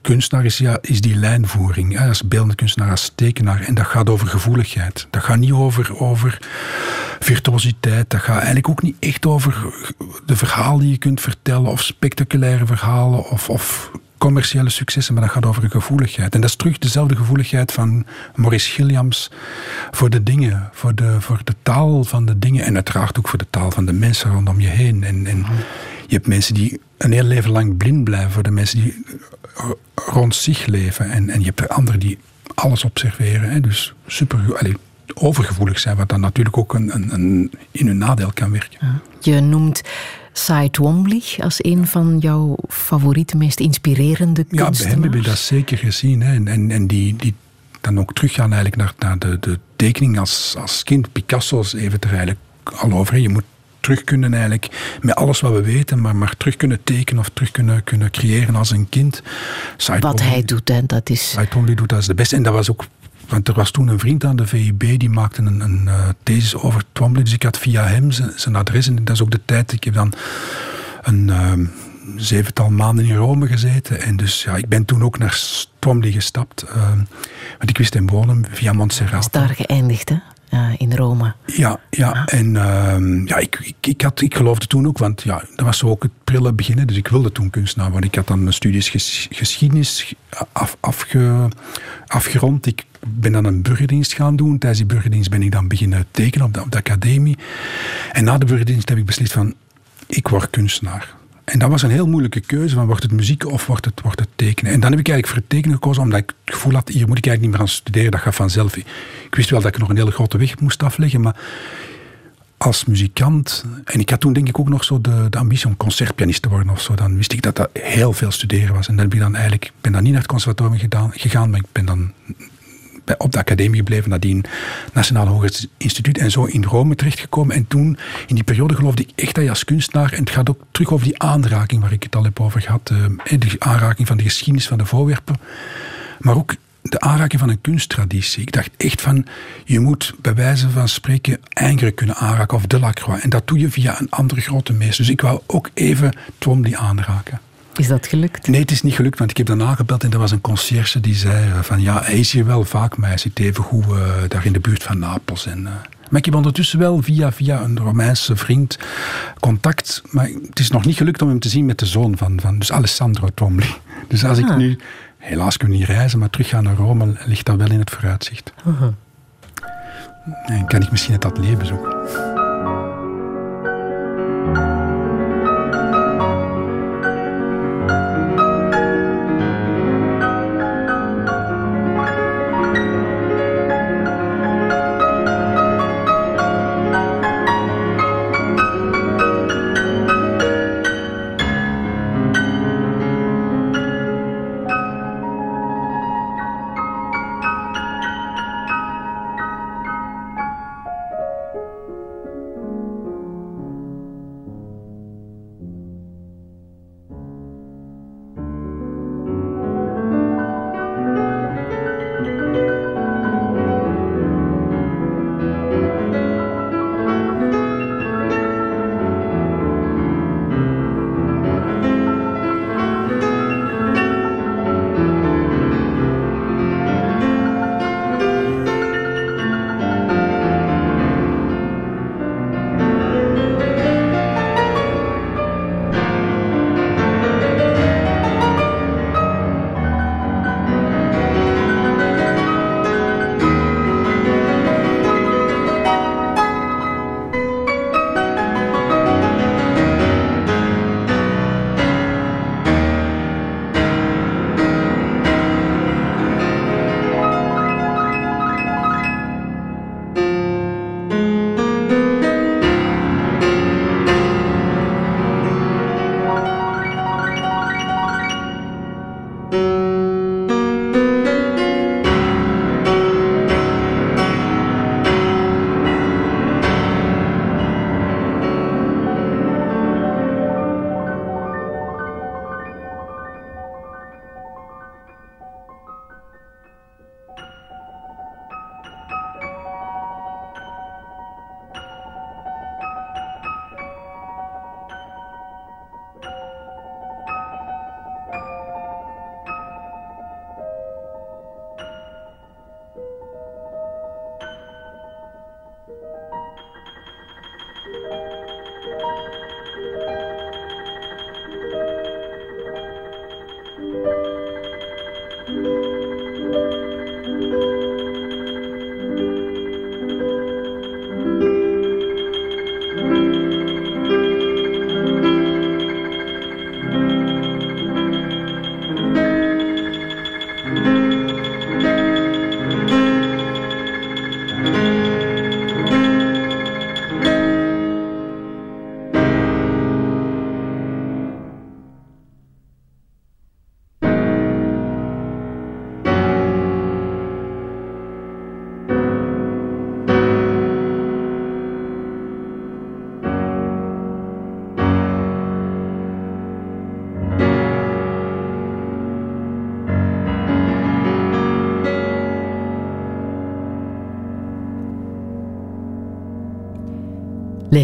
B: kunstenaar is, ja, is die lijnvoering. Hè, als beeldende kunstenaar, als tekenaar. En dat gaat over gevoeligheid. Dat gaat niet over, over virtuositeit. Dat gaat eigenlijk ook niet echt over de verhaal die je kunt vertellen. Of spectaculaire verhalen. Of, of commerciële successen. Maar dat gaat over gevoeligheid. En dat is terug dezelfde gevoeligheid van Maurice Gilliams. Voor de dingen. Voor de, voor de taal van de dingen. En uiteraard ook voor de taal van de mensen rondom je heen. En, en je hebt mensen die een heel leven lang blind blijven voor de mensen die rond zich leven. En, en je hebt er anderen die alles observeren. Hè. Dus super allee, overgevoelig zijn, wat dan natuurlijk ook een, een, een in hun nadeel kan werken.
C: Je noemt Cy Twombly als een van jouw favoriete, meest inspirerende
B: Ja, bij hem
C: kunstenaars.
B: heb je dat zeker gezien. Hè. En, en, en die, die dan ook teruggaan eigenlijk naar, naar de, de tekening als, als kind. Picasso's even er eigenlijk al over. Je moet terug kunnen eigenlijk, met alles wat we weten, maar, maar terug kunnen tekenen of terug kunnen, kunnen creëren als een kind. Cy
C: Wat hij doet, hè, dat is...
B: Cy Twombly doet dat als de beste. En dat was ook... Want er was toen een vriend aan de VUB, die maakte een, een eh, thesis over Twombly. Dus ik had via hem zijn, zijn adres. En dat is ook de tijd. Ik heb dan een ehm, zevental maanden in Rome gezeten. En dus ja, ik ben toen ook naar Twombly gestapt. ehm, want ik wist hem wonen via Montserrat.
C: is daar geëindigd, hè? in Rome.
B: Ja, ja. en ehm, ja, ik, ik, ik, had, ik geloofde toen ook, want ja, dat was zo ook het prille beginnen, dus ik wilde toen kunstenaar worden. Ik had dan mijn studies ges- geschiedenis af, afge, afgerond. Ik ben dan een burgerdienst gaan doen. Tijdens die burgerdienst ben ik dan beginnen tekenen op de, op de academie. En na de burgerdienst heb ik beslist van, ik word kunstenaar. En dat was een heel moeilijke keuze, van wordt het muziek of wordt het, wordt het tekenen. En dan heb ik eigenlijk voor tekenen gekozen, omdat ik het gevoel had, hier moet ik eigenlijk niet meer aan studeren, dat gaat vanzelf. Ik wist wel dat ik nog een hele grote weg moest afleggen, maar als muzikant, en ik had toen denk ik ook nog zo de, de ambitie om concertpianist te worden of zo, dan wist ik dat dat heel veel studeren was. En dan heb ik dan eigenlijk, ben dan niet naar het conservatorium gegaan, maar ik ben dan op de academie gebleven, nadien Nationaal Hoger Instituut en zo in Rome terechtgekomen. En toen, in die periode, geloofde ik echt dat je als kunstenaar, en het gaat ook terug over die aanraking waar ik het al heb over gehad, eh, de aanraking van de geschiedenis van de voorwerpen, maar ook de aanraking van een kunsttraditie. Ik dacht echt van, je moet bij wijze van spreken Ingres kunnen aanraken of Delacroix. En dat doe je via een andere grote meester. Dus ik wou ook even Twombly aanraken.
C: Is dat gelukt?
B: Nee, het is niet gelukt, want ik heb daarna gebeld en er was een conciërge die zei eh, van ja, hij is hier wel vaak, maar hij zit even goed eh, daar in de buurt van Napels. En, eh, maar ik heb ondertussen wel via, via een Romeinse vriend contact, maar het is nog niet gelukt om hem te zien met de zoon van, van dus Alessandro Twombly. Dus als ik
C: Ah.
B: nu, helaas kun ik niet reizen, maar terug ga naar Rome, ligt dat wel in het vooruitzicht. En kan ik misschien het atelier bezoeken.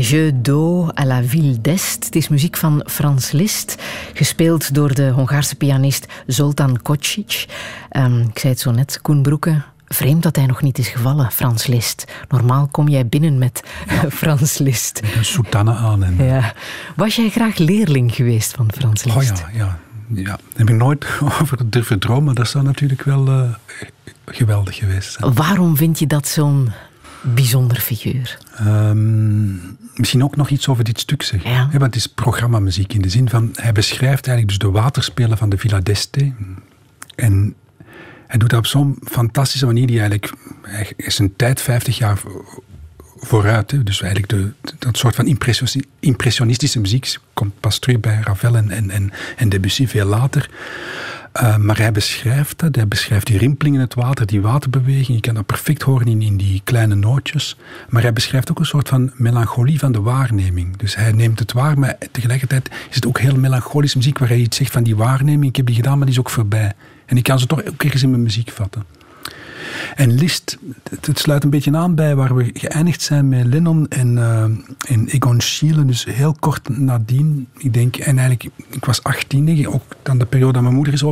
C: Les Jeux d'eau à la ville d'Est. Het is muziek van Frans Liszt, gespeeld door de Hongaarse pianist Zoltan Kocic. Ehm, ik zei het zo net, Koen Broeke. Vreemd dat hij nog niet is gevallen, Frans Liszt. Normaal kom jij binnen met Frans Liszt.
B: Een soutane aan. En,
C: Ja. Was jij graag leerling geweest van Frans Liszt?
B: Oh ja, ja. ja. Daar heb ik nooit over durven dromen, maar dat zou natuurlijk wel eh, geweldig geweest zijn.
C: Waarom vind je dat zo'n bijzonder figuur?
B: Ehm, misschien ook nog iets over dit stuk zeggen.
C: Ja.
B: want het is programmamuziek in de zin van... Hij beschrijft eigenlijk dus de waterspelen van de Villa d'Este. En hij doet dat op zo'n fantastische manier die eigenlijk... Hij is een tijd 50 jaar vo- vooruit. Dus eigenlijk de, dat soort van impressionis- impressionistische muziek komt pas terug bij Ravel en, en, en, en Debussy veel later. Uh, maar hij beschrijft dat, hij beschrijft die rimpeling in het water, die waterbeweging. Je kan dat perfect horen in, in die kleine nootjes. Maar hij beschrijft ook een soort van melancholie van de waarneming. Dus hij neemt het waar, maar tegelijkertijd is het ook heel melancholische muziek waar hij iets zegt van die waarneming. Ik heb die gedaan, maar die is ook voorbij. En ik kan ze toch ook ergens in mijn muziek vatten. En Liszt, het, sluit een beetje aan bij waar we geëindigd zijn met Lennon en, uh, en Egon Schiele. Dus heel kort nadien, ik denk, en eigenlijk, ik was 18, denk ik, ook dan de periode dat mijn moeder is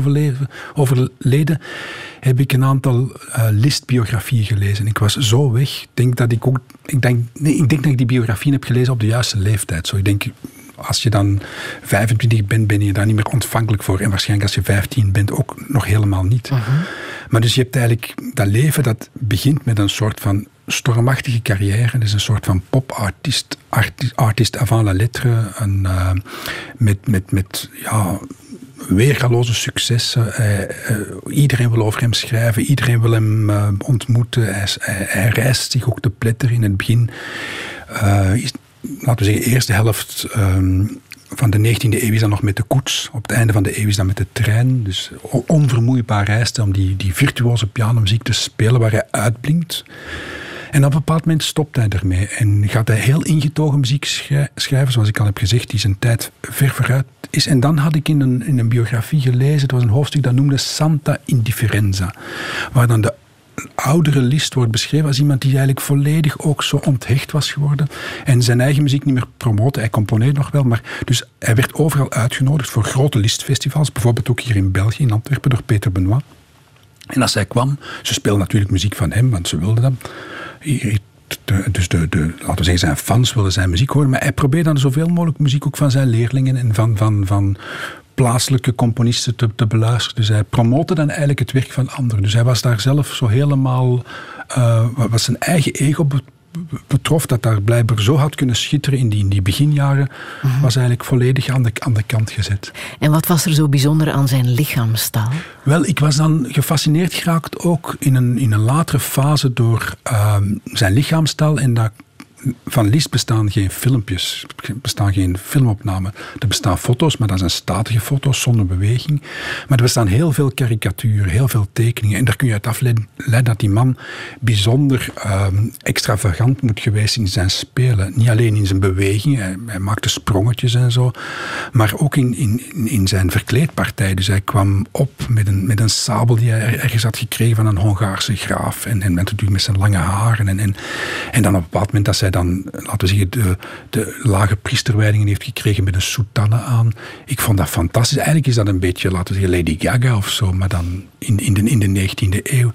B: overleden, heb ik een aantal uh, Liszt-biografieën gelezen. Ik was zo weg. Ik denk dat ik ook, ik denk, nee, ik denk dat ik die biografieën heb gelezen op de juiste leeftijd. Zo, ik denk, als je dan 25 bent, ben je daar niet meer ontvankelijk voor. En waarschijnlijk als je 15 bent ook nog helemaal niet. Uh -huh. Maar dus je hebt eigenlijk dat leven dat begint met een soort van stormachtige carrière. Dus een soort van popartiest, artiest, artiest avant la lettre. Een, uh, met, met, met ja, weergaloze successen. Uh, uh, iedereen wil over hem schrijven, iedereen wil hem uh, ontmoeten. Hij, hij, hij, reist zich ook te pletter in het begin. Is, laten we zeggen, eerste helft um, van de 19e eeuw is dan nog met de koets. Op het einde van de eeuw is dan met de trein. Dus onvermoeibaar reist om die, die virtuoze pianomuziek te spelen waar hij uitblinkt. En op een bepaald moment stopt hij ermee en gaat hij heel ingetogen muziek schrijven, zoals ik al heb gezegd, die zijn tijd ver vooruit is. En dan had ik in een, in een biografie gelezen, het was een hoofdstuk dat noemde Santa Indifferenza, waar dan de oudere Liszt wordt beschreven als iemand die eigenlijk volledig ook zo onthecht was geworden en zijn eigen muziek niet meer promoten. Hij componeerde nog wel, maar dus hij werd overal uitgenodigd voor grote Liszt-festivals, bijvoorbeeld ook hier in België, in Antwerpen, door Peter Benoit. En als hij kwam, ze speelden natuurlijk muziek van hem, want ze wilden dat. Dus de, de, laten we zeggen, zijn fans wilden zijn muziek horen, maar hij probeerde dan zoveel mogelijk muziek ook van zijn leerlingen en van, van, van plaatselijke componisten te, te, beluisteren. Dus hij promote dan eigenlijk het werk van anderen. Dus hij was daar zelf zo helemaal, uh, wat zijn eigen ego betrof, dat daar blijkbaar zo had kunnen schitteren in die, in die beginjaren, -huh. was eigenlijk volledig aan de, aan de kant gezet.
C: En wat was er zo bijzonder aan zijn lichaamstaal?
B: Wel, ik was dan gefascineerd geraakt ook in een, in een latere fase door uh, zijn lichaamstaal en dat van Liszt bestaan geen filmpjes, bestaan geen filmopnamen. Er bestaan foto's, maar dat zijn statige foto's zonder beweging. Maar er bestaan heel veel karikaturen, heel veel tekeningen. En daar kun je uit afleiden dat die man bijzonder um, extravagant moet geweest in zijn spelen. Niet alleen in zijn beweging, hij, hij maakte sprongetjes en zo, maar ook in, in, in zijn verkleedpartij. Dus hij kwam op met een, met een sabel die hij ergens had gekregen van een Hongaarse graaf. En, en natuurlijk met zijn lange haren. En, en, en dan op een bepaald moment dat zij dan, laten we zeggen, de, de lage priesterwijdingen heeft gekregen met een soutane aan. Ik vond dat fantastisch. Eigenlijk is dat een beetje, laten we zeggen, Lady Gaga of zo, maar dan in, in, de, in de 19e eeuw.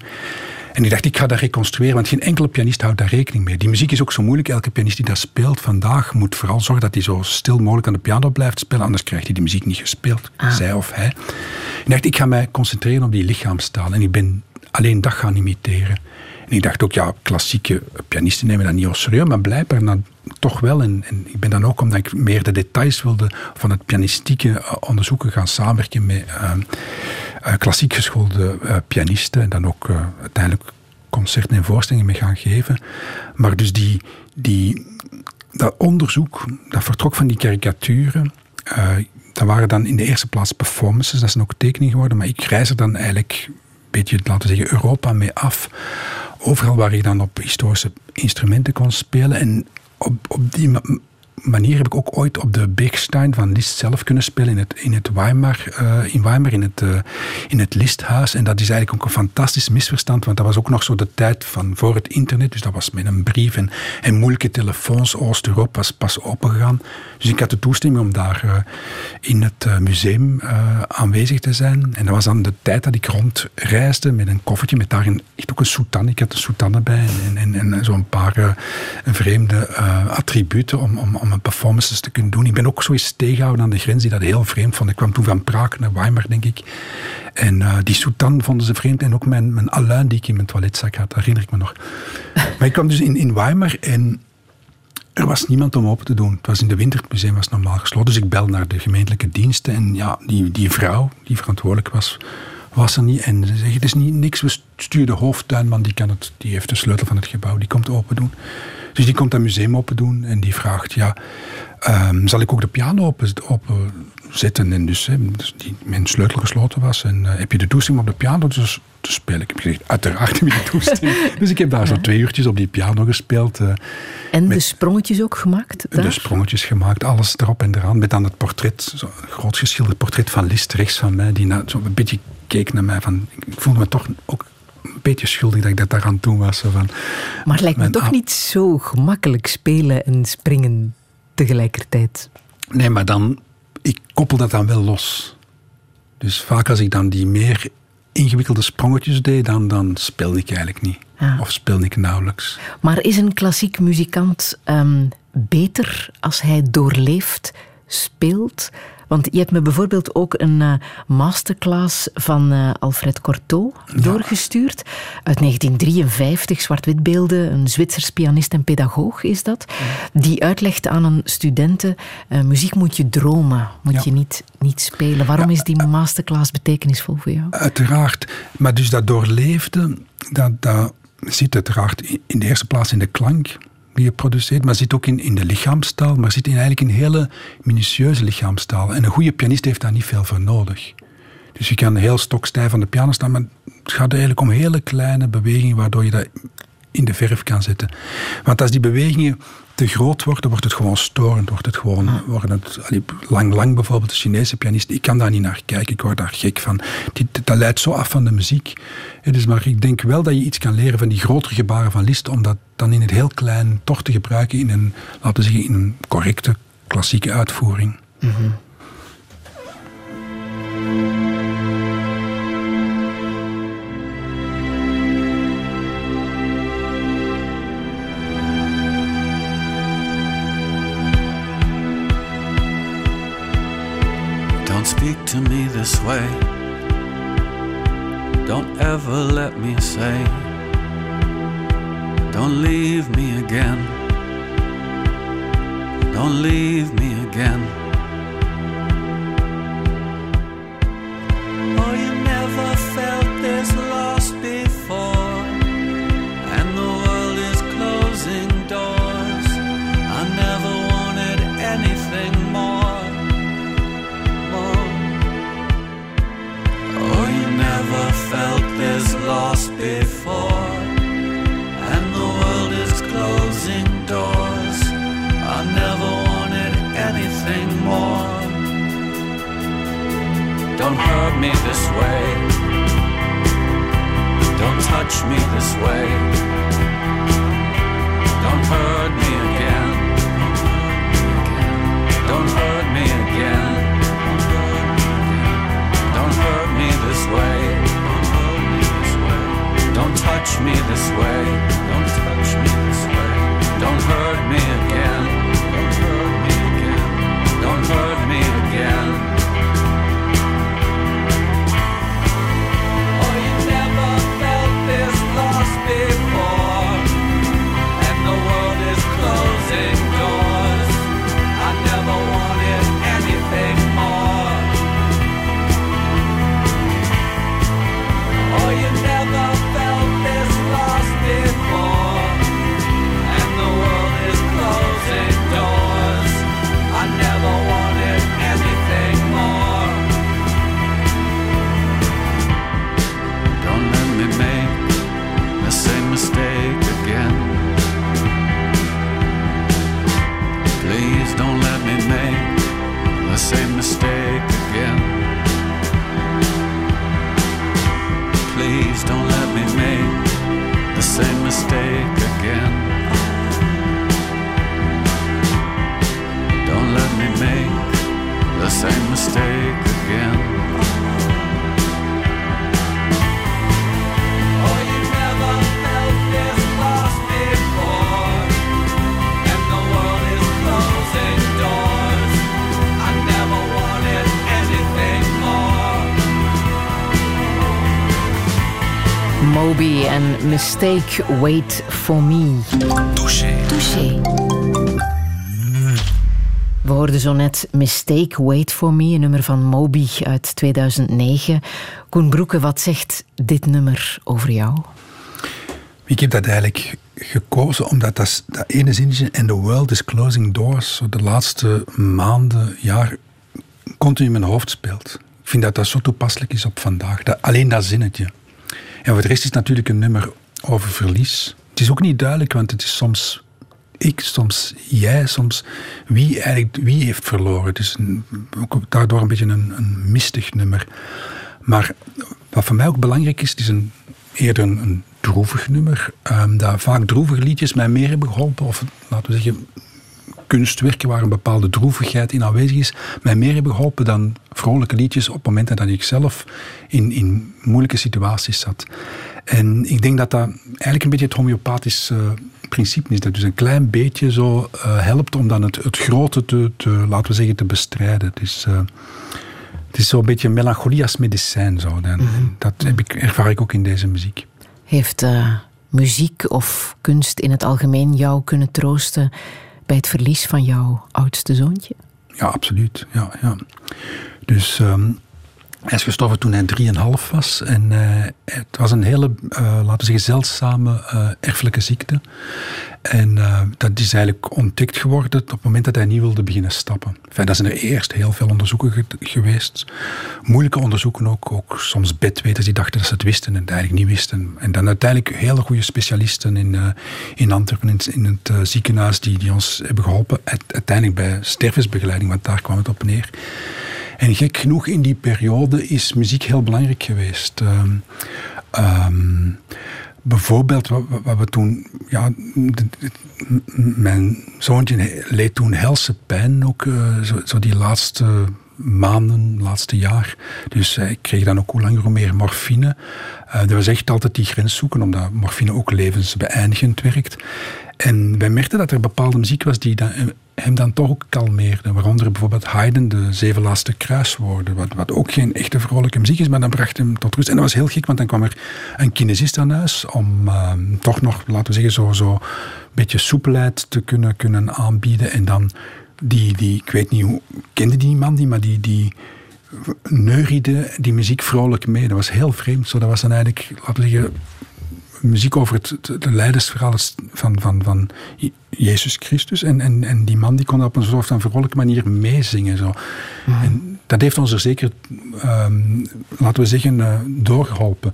B: En ik dacht, ik ga dat reconstrueren, want geen enkele pianist houdt daar rekening mee. Die muziek is ook zo moeilijk. Elke pianist die dat speelt vandaag moet vooral zorgen dat hij zo stil mogelijk aan de piano blijft spelen, anders krijgt hij die muziek niet gespeeld, ah. zij of hij. Ik dacht, ik ga mij concentreren op die lichaamstaal en ik ben alleen dat gaan imiteren. En ik dacht ook, ja, klassieke pianisten nemen dat niet als serieus, maar blijkbaar dan toch wel. En, en, ik ben dan ook, omdat ik meer de details wilde van het pianistieke onderzoeken, gaan samenwerken met uh, uh, klassiek geschoolde pianisten. En dan ook uiteindelijk concerten en voorstellingen mee gaan geven. Maar dus die, die, dat onderzoek, dat vertrok van die karikaturen. dat waren dan in de eerste plaats performances, dat zijn ook tekeningen geworden. Maar ik reis er dan eigenlijk beetje, laten we zeggen, Europa mee af. Overal waar ik dan op historische instrumenten kon spelen. En op, op die manier heb ik ook ooit op de Bechstein van Liszt zelf kunnen spelen in het, in het Weimar, eh, in Weimar, in het, eh, in het Listhuis. En dat is eigenlijk ook een fantastisch misverstand, want dat was ook nog zo de tijd van voor het internet. Dus dat was met een brief en, en moeilijke telefoons. Oost-Europa was pas opengegaan. Dus ik had de toestemming om daar eh, in het museum aanwezig te zijn. En dat was dan de tijd dat ik rondreisde met een koffertje met daarin echt ook een soutane. Ik had een soutane bij en, en, en, zo'n paar vreemde attributen om, om, om performances te kunnen doen. Ik ben ook zo eens tegengehouden aan de grens die dat heel vreemd vond. Ik kwam toen van Praag naar Weimar, denk ik. En eh, die soutane vonden ze vreemd. En ook mijn, mijn aluin die ik in mijn toiletzak had, dat herinner ik me nog. maar ik kwam dus in, in Weimar en er was niemand om open te doen. Het was in de winter, het museum was normaal gesloten. Dus ik bel naar de gemeentelijke diensten. En ja, die, die vrouw die verantwoordelijk was, was er niet. En ze zegt, het is niet, niks, we sturen de hoofdtuinman, die, kan het, die heeft de sleutel van het gebouw, die komt open doen. Dus die komt dat museum open doen en die vraagt, ja, ehm, zal ik ook de piano open, open zetten? En dus, dus die, mijn sleutel gesloten was. En eh, heb je de toestemming op de piano dus, te spelen? Ik heb gezegd, uiteraard heb je de toestemming. dus ik heb daar zo twee uurtjes op die piano gespeeld. eh,
C: En de sprongetjes ook gemaakt daar?
B: de sprongetjes gemaakt, alles erop en eraan. Met dan het portret, zo een groot geschilderd portret van Liszt rechts van mij, die na, zo een beetje keek naar mij. Van, ik voelde me toch ook een beetje schuldig dat ik dat daar aan toe was. Van,
C: Maar het lijkt me toch niet zo gemakkelijk spelen en springen tegelijkertijd.
B: Nee, maar dan, ik koppel dat dan wel los. Dus vaak als ik dan die meer ingewikkelde sprongetjes deed, dan, dan speelde ik eigenlijk niet.
C: Ah.
B: Of speelde ik nauwelijks.
C: Maar is een klassiek muzikant ehm, beter als hij doorleeft speelt? Want je hebt me bijvoorbeeld ook een eh, masterclass van eh, Alfred Cortot doorgestuurd. Uit 1953, zwart-witbeelden. Een Zwitsers pianist en pedagoog is dat. Die uitlegt aan een studenten, eh, muziek moet je dromen, moet
B: Ja.
C: je niet, niet spelen. Waarom is die masterclass betekenisvol voor jou?
B: Uiteraard. Maar dus dat doorleefde, dat, dat zit uiteraard in de eerste plaats in de klank die je produceert, maar zit ook in, in de lichaamstaal, maar zit in eigenlijk een hele minutieuze lichaamstaal. En een goede pianist heeft daar niet veel voor nodig. Dus je kan heel stokstijf aan de piano staan, maar het gaat eigenlijk om hele kleine bewegingen waardoor je dat in de verf kan zetten. Want als die bewegingen te groot worden, wordt het gewoon storend. Wordt het gewoon, wordt het, lang lang bijvoorbeeld, de Chinese pianist, ik kan daar niet naar kijken, ik word daar gek van. Die, dat leidt zo af van de muziek. Ja, dus maar ik denk wel dat je iets kan leren van die grotere gebaren van Liszt, om dat dan in het heel klein toch te gebruiken in een, laten we zeggen, in een correcte klassieke uitvoering.
I: Don't
F: Mistake
C: Wait For Me.
A: Touché.
C: Touché. We hoorden zo net Mistake Wait For Me, een nummer van Moby uit 2009. Koen Broeke, wat zegt dit nummer over jou?
B: Ik heb dat eigenlijk gekozen omdat dat, dat ene zinnetje en the world is closing doors zo de laatste maanden, jaar continu in mijn hoofd speelt. Ik vind dat dat zo toepasselijk is op vandaag. Dat, alleen dat zinnetje. En voor de rest is het natuurlijk een nummer over verlies. Het is ook niet duidelijk, want het is soms ik, soms jij, soms wie eigenlijk wie heeft verloren. Het is ook daardoor een beetje een, een mistig nummer. Maar wat voor mij ook belangrijk is, het is een, eerder een, droevig nummer. ehm, dat vaak droevige liedjes mij meer hebben geholpen. Of laten we zeggen, kunstwerken waar een bepaalde droevigheid in aanwezig is, mij meer hebben geholpen dan vrolijke liedjes op momenten dat ik zelf in, in moeilijke situaties zat. En ik denk dat dat eigenlijk een beetje het homeopathische eh, principe is. Dat dus een klein beetje zo eh, helpt om dan het, het grote te, te, laten we zeggen, te bestrijden. Het is, het is zo'n beetje melancholie als medicijn. Zo. En Dat heb ik, ervaar ik ook in deze muziek.
C: Heeft muziek of kunst in het algemeen jou kunnen troosten bij het verlies van jouw oudste zoontje?
B: Ja, absoluut. Ja, ja. Dus ehm, hij is gestorven toen hij 3,5 was. En eh, het was een hele, eh, laten we zeggen, zeldzame eh, erfelijke ziekte. En dat is eigenlijk ontdekt geworden op het moment dat hij niet wilde beginnen stappen. Enfin, daar zijn er eerst heel veel onderzoeken ge- geweest. Moeilijke onderzoeken ook. Ook soms bedweters die dachten dat ze het wisten en het eigenlijk niet wisten. En dan uiteindelijk hele goede specialisten in, in Antwerpen, in, het ziekenhuis, die, die ons hebben geholpen. Uite- Uiteindelijk bij stervensbegeleiding, want daar kwam het op neer. En gek genoeg, in die periode is muziek heel belangrijk geweest. Ehm, ehm, bijvoorbeeld, wat, we toen. Ja, mijn zoontje leed toen helse pijn, ook eh, zo, zo die laatste maanden, laatste jaar. Dus hij kreeg dan ook hoe langer hoe meer morfine. Er was echt altijd die grens zoeken, omdat morfine ook levensbeëindigend werkt. En wij merkten dat er bepaalde muziek was die dan, hem dan toch ook kalmeerde. Waaronder bijvoorbeeld Haydn, de Zeven Laatste Kruiswoorden. Wat, wat ook geen echte vrolijke muziek is, maar dat bracht hem tot rust. En dat was heel gek, want dan kwam er een kinesist aan huis om eh, toch nog, laten we zeggen, zo, zo een beetje soepelheid te kunnen, kunnen aanbieden. En dan die, die, ik weet niet hoe, kende die man die, maar die, die neuriede die muziek vrolijk mee. Dat was heel vreemd. Zo, dat was dan eigenlijk, laten we zeggen, muziek over het, het, het leidersverhaal van, van, van Jezus Christus. En, en, en die man die kon op een soort van vrolijke manier meezingen. Zo. En dat heeft ons er zeker, ehm, laten we zeggen, eh, doorgeholpen.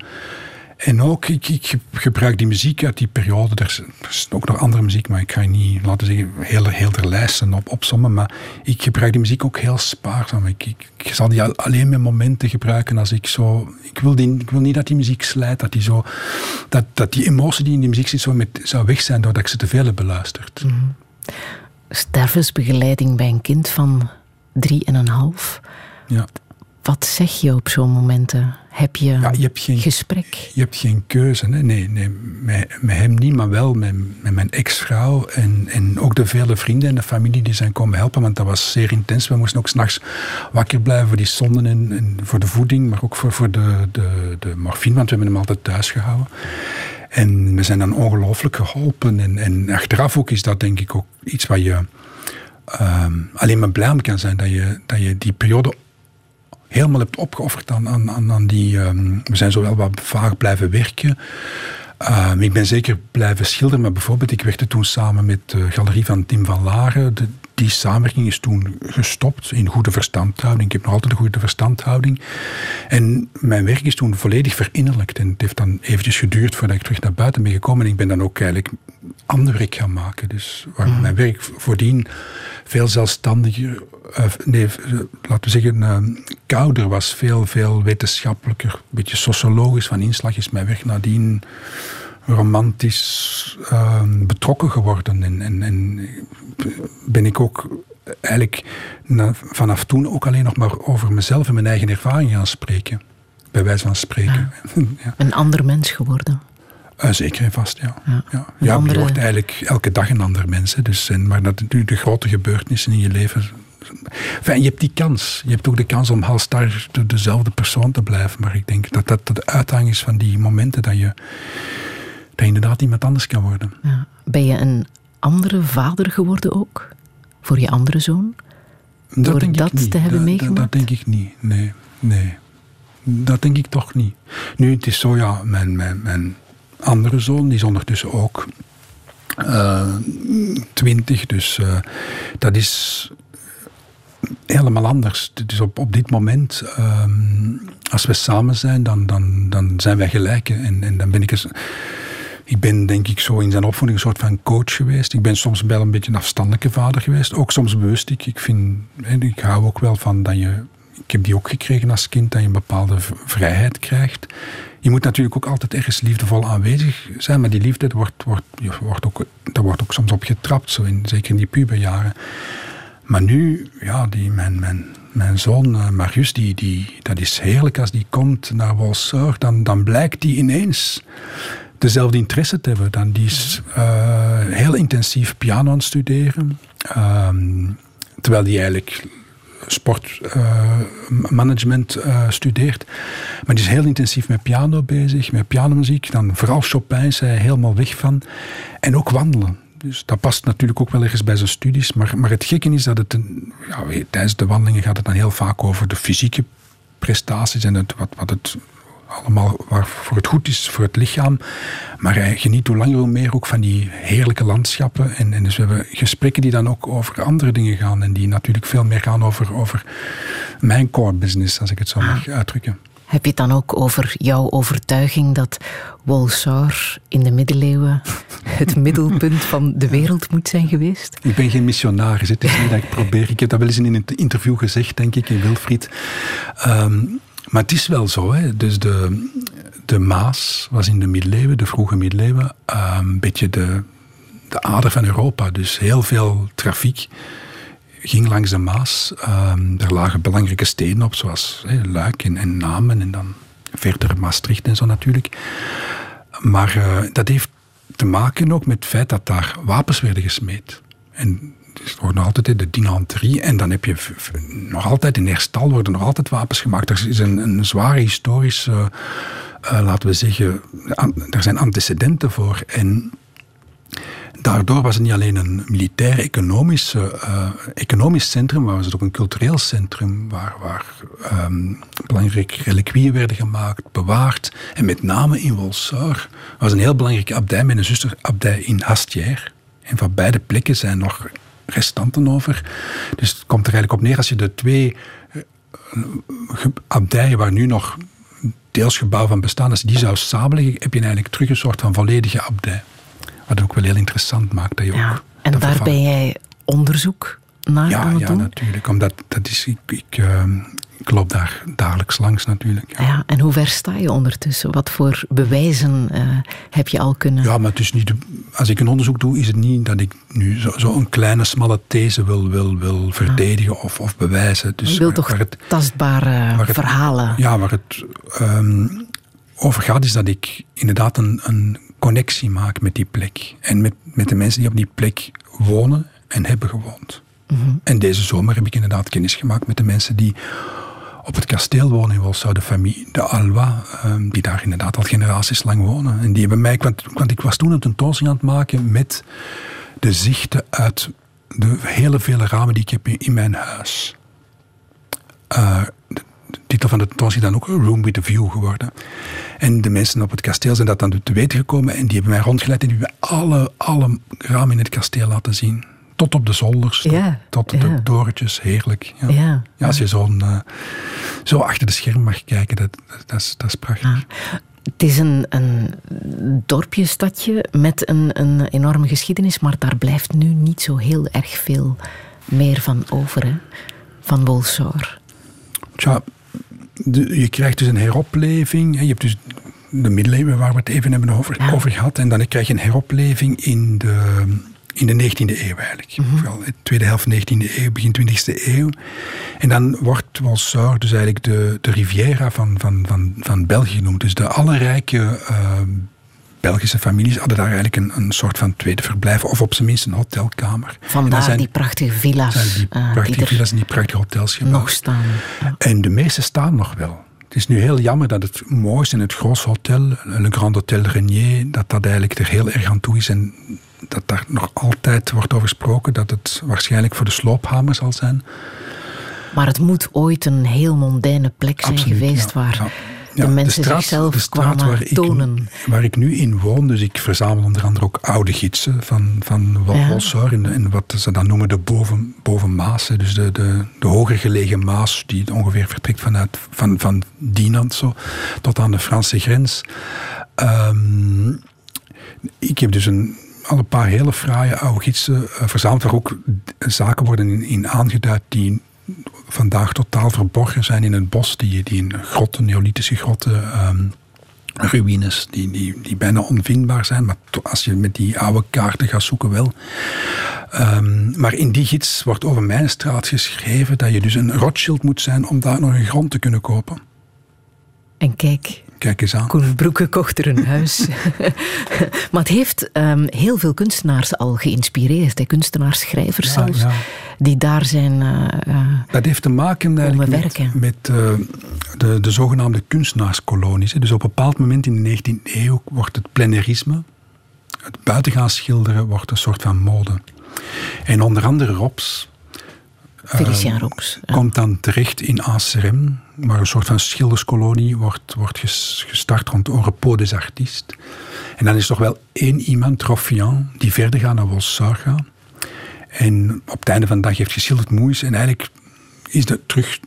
B: En ook, ik, ik gebruik die muziek uit die periode. Er is, ook nog andere muziek, maar ik ga je niet, laten zeggen, heel, heel de lijsten op, opsommen. Maar ik gebruik die muziek ook heel spaarzaam. Ik, ik, ik zal die al- alleen met momenten gebruiken als ik zo... Ik wil, die, ik wil niet dat die muziek slijt, dat die, zo, dat, dat die emotie die in die muziek zit zo met, zou weg zijn doordat ik ze te veel heb beluisterd.
C: Stervensbegeleiding bij een kind van drie en een half.
B: Ja.
C: Wat zeg je op zo'n momenten? Heb je,
B: Ja, je hebt geen,
C: gesprek?
B: Je hebt geen keuze. Hè? Nee, nee met, met hem niet, maar wel met, met mijn ex-vrouw. En, en ook de vele vrienden en de familie die zijn komen helpen. Want dat was zeer intens. We moesten ook s'nachts wakker blijven voor die zonden en, en voor de voeding. Maar ook voor, voor de, de, de morfine, want we hebben hem altijd thuis gehouden. En we zijn dan ongelooflijk geholpen. En, en achteraf ook is dat denk ik ook iets waar je ehm, alleen maar blij om kan zijn. Dat je, dat je die periode helemaal hebt opgeofferd aan, aan, aan, aan die... ehm, we zijn zo wel wat vaag blijven werken. Ehm, ik ben zeker blijven schilderen, maar bijvoorbeeld ik werkte toen samen met de galerie van Tim van Laren. De, die samenwerking is toen gestopt in goede verstandhouding. Ik heb nog altijd een goede verstandhouding. En mijn werk is toen volledig verinnerlijkt. En het heeft dan eventjes geduurd voordat ik terug naar buiten ben gekomen. En ik ben dan ook eigenlijk ander werk gaan maken. Dus waar mijn werk voordien veel zelfstandiger, eh, nee, laten we zeggen, eh, kouder was. Veel, veel wetenschappelijker, een beetje sociologisch van inslag is mijn werk nadien romantisch ehm, betrokken geworden. En, en, en ben ik ook eigenlijk na- vanaf toen ook alleen nog maar over mezelf en mijn eigen ervaring gaan spreken. Bij wijze van spreken. Ja.
C: Een ander mens geworden.
B: Eh, zeker en vast, ja.
C: Ja.
B: Ja,
C: Een
B: ja
C: andere-
B: je wordt eigenlijk elke dag een ander mens. Hè. Dus, en, maar dat, nu de grote gebeurtenissen in je leven... Enfin, je hebt die kans. Je hebt ook de kans om halstar de- dezelfde persoon te blijven. Maar ik denk dat dat de uitdaging is van die momenten dat je, dat inderdaad iemand anders kan worden.
C: Ja. Ben je een andere vader geworden ook? Voor je andere zoon?
B: Dat
C: Door
B: denk
C: dat
B: ik niet.
C: te hebben
B: dat,
C: meegemaakt?
B: Dat, denk ik niet. Nee, nee. Dat denk ik toch niet. Nu, het is zo, ja, mijn, mijn, mijn andere zoon, die is ondertussen ook eh, twintig. dus eh, dat is helemaal anders. Dus op, op dit moment, ehm, als we samen zijn, dan, dan, dan zijn wij gelijken. En, en dan ben ik eens... Ik ben denk ik zo in zijn opvoeding een soort van coach geweest. Ik ben soms wel een beetje een afstandelijke vader geweest. Ook soms bewust. Ik, ik, vind, ik hou ook wel van dat je... Ik heb die ook gekregen als kind, dat je een bepaalde vrijheid krijgt. Je moet natuurlijk ook altijd ergens liefdevol aanwezig zijn, maar die liefde wordt, wordt, wordt ook, daar wordt ook soms op getrapt, zo in, zeker in die puberjaren. Maar nu, ja, die, mijn, mijn, mijn zoon eh, Marius, die, die, dat is heerlijk als die komt naar Wolseur, dan, dan blijkt die ineens dezelfde interesse te hebben. Dan die is eh, heel intensief piano aan het studeren. Ehm, terwijl die eigenlijk sportmanagement studeert. Maar die is heel intensief met piano bezig, met pianomuziek. Dan vooral Chopin is hij helemaal weg van. En ook wandelen. Dus dat past natuurlijk ook wel ergens bij zijn studies. Maar, maar het gekke is dat het... Een, ja, tijdens de wandelingen gaat het dan heel vaak over de fysieke prestaties en het, wat, wat het allemaal waarvoor het goed is voor het lichaam. Maar hij geniet hoe langer hoe meer ook van die heerlijke landschappen. En, en dus we hebben gesprekken die dan ook over andere dingen gaan. En die natuurlijk veel meer gaan over, over mijn core business, als ik het zo mag uitdrukken.
C: Heb je het dan ook over jouw overtuiging dat Wolsar in de middeleeuwen het middelpunt van de wereld moet zijn geweest?
B: Ik ben geen missionaris. Het is niet dat ik probeer. Ik heb dat wel eens in een interview gezegd, denk ik, in Wilfried. Ehm, maar het is wel zo. Hè. Dus de, de Maas was in de middeleeuwen, de vroege middeleeuwen, ehm, een beetje de, de ader van Europa. Dus heel veel trafiek ging langs de Maas. Ehm, er lagen belangrijke steden op, zoals Luik en, en Namen en dan verder Maastricht en zo natuurlijk. Maar eh, dat heeft te maken ook met het feit dat daar wapens werden gesmeed. En het wordt nog altijd hè, de dinanterie. En dan heb je nog altijd in Herstal worden nog altijd wapens gemaakt. Er is een, een zware historische, eh, laten we zeggen, er zijn antecedenten voor. En daardoor was het niet alleen een militair-economisch eh, economisch centrum, maar was het ook een cultureel centrum waar, waar ehm, belangrijke reliquieën werden gemaakt, bewaard. En met name in Wolseur was een heel belangrijke abdij met een zusterabdij in Hastier. En van beide plekken zijn nog restanten over. Dus het komt er eigenlijk op neer als je de twee eh, abdijen waar nu nog deels gebouw van bestaan, als je die zou samenleggen, heb je eigenlijk terug een soort van volledige abdij. Wat het ook wel heel interessant maakt. Dat je
C: Ja,
B: ook
C: en daar
B: vervangt.
C: ben jij onderzoek naar
B: Ja,
C: aan het
B: ja
C: doen?
B: natuurlijk. Omdat dat is, ik, ik, ehm, ik loop daar dagelijks langs natuurlijk. Ja.
C: Ja, en hoe ver sta je ondertussen? Wat voor bewijzen eh, heb je al kunnen...
B: Ja, maar het is niet, als ik een onderzoek doe, is het niet dat ik nu zo'n zo een kleine, smalle these wil, wil, wil verdedigen of, of bewijzen. Dus
C: je wilt toch
B: het,
C: tastbare
B: het-
C: verhalen?
B: Ja, waar het ehm, over gaat, is dat ik inderdaad een, een connectie maak met die plek. En met, met de mensen die op die plek wonen en hebben gewoond. En deze zomer heb ik inderdaad kennis gemaakt met de mensen die op het kasteel wonen in Wolsau, de familie de Alwa, ehm, die daar inderdaad al generaties lang wonen. En die hebben mij, want, want ik was toen een tentoonstelling aan het maken met de zichten uit de hele vele ramen die ik heb in, mijn huis. Eh, de, titel van de tentoonstelling dan ook Room with a View geworden. En de mensen op het kasteel zijn dat dan te weten gekomen en die hebben mij rondgeleid en die hebben alle, alle ramen in het kasteel laten zien. Tot op de zolders, tot,
C: Ja,
B: tot
C: ja.
B: de torentjes, heerlijk. Ja.
C: Ja.
B: Ja, als je zo'n, eh, zo achter de scherm mag kijken, dat, dat, dat is, dat is prachtig.
C: Het is een, een dorpje, stadje met een, een enorme geschiedenis, maar daar blijft nu niet zo heel erg veel meer van over, hè? van Bolsor.
B: Tja, de- je krijgt dus een heropleving. Je hebt dus de middeleeuwen waar we het even hebben over, over gehad. En dan krijg je een heropleving in de, in de 19e eeuw eigenlijk. Vooral de tweede helft 19e eeuw, begin 20e eeuw. En dan wordt Walseur dus eigenlijk de, de Riviera van, van, van, van België genoemd. Dus de alle rijke eh, Belgische families hadden daar eigenlijk een, een soort van tweede verblijf. Of op zijn minst een hotelkamer.
C: Vandaar
B: zijn-
C: die prachtige villa's
B: zijn die
C: eh,
B: prachtige
C: die er
B: villa's en die prachtige hotels gebouwd.
C: nog staan. Ja.
B: En de meeste staan nog wel. Het is nu heel jammer dat het mooiste en het Gros Hotel, Le Grand Hotel Renier, dat dat eigenlijk er heel erg aan toe is. En dat daar nog altijd wordt over gesproken dat het waarschijnlijk voor de sloophamer zal zijn.
C: Maar het moet ooit een heel mondaine plek zijn
B: Absoluut,
C: geweest
B: ja,
C: waar
B: ja.
C: de
B: Ja,
C: mensen
B: straat-
C: zichzelf
B: de straat
C: kwamen
B: waar ik,
C: tonen.
B: Waar ik nu in woon, dus ik verzamel onder andere ook oude gidsen van, van Wal-
C: Ja.
B: Walseur en, en wat ze dan noemen de boven, bovenmaas. Dus de, de, de hoger gelegen maas die ongeveer vertrekt vanuit van, van Dinant zo, tot aan de Franse grens. Ehm, ik heb dus een, al een paar hele fraaie oude gidsen eh, verzameld, waar ook zaken worden in, in aangeduid die vandaag totaal verborgen zijn in het bos, die, die in grotten, neolithische grotten, ehm, ruïnes, die, die, die bijna onvindbaar zijn, maar als je met die oude kaarten gaat zoeken wel. Ehm, maar in die gids wordt over mijn straat geschreven dat je dus een Rothschild moet zijn om daar nog een grond te kunnen kopen.
C: En kijk,
B: Kijk eens aan.
C: Koen Broeke kocht er een huis. maar het heeft ehm, heel veel kunstenaars al geïnspireerd. hè. Kunstenaars, schrijvers
B: Ja,
C: zelfs,
B: ja.
C: die daar zijn... eh, eh,
B: Dat heeft te maken eigenlijk met, eh, de, de zogenaamde kunstenaarskolonies. Dus op een bepaald moment in de 19e eeuw wordt het plenarisme, het buitengaan schilderen, wordt een soort van mode. En onder andere Rops
C: Felician Rops. ja.
B: komt dan terecht in ACRM, waar een soort van schilderskolonie wordt, wordt ges- gestart rond Repos des Artistes. En dan is er toch wel één iemand, Roffian, die verder gaat naar gaan. En op het einde van de dag heeft geschilderd Moeis. En eigenlijk is de, terug,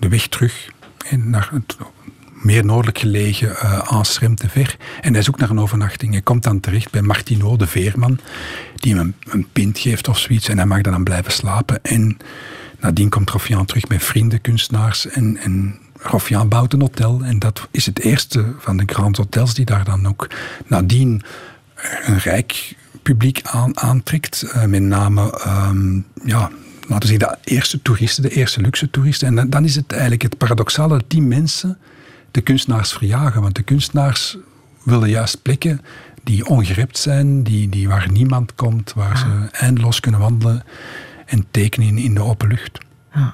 B: de weg terug en naar het meer noordelijk gelegen uh, Aansrem te ver. En hij zoekt naar een overnachting. Hij komt dan terecht bij Martino, de veerman, die hem een, pint geeft of zoiets. En hij mag dan blijven slapen. En nadien komt Roffian terug met vrienden, kunstenaars. En, en bouwt een hotel. En dat is het eerste van de Grand Hotels die daar dan ook nadien een rijk publiek aan, aantrekt. Uh, met name, um, ja, laten we zeggen, de eerste toeristen, de eerste luxe toeristen. En dan, dan is het eigenlijk het paradoxale dat die mensen de kunstenaars verjagen. Want de kunstenaars willen juist plekken die ongerept zijn, die, die waar niemand komt, waar ah. ze eindeloos kunnen wandelen en tekenen in, de open lucht.
C: Ah.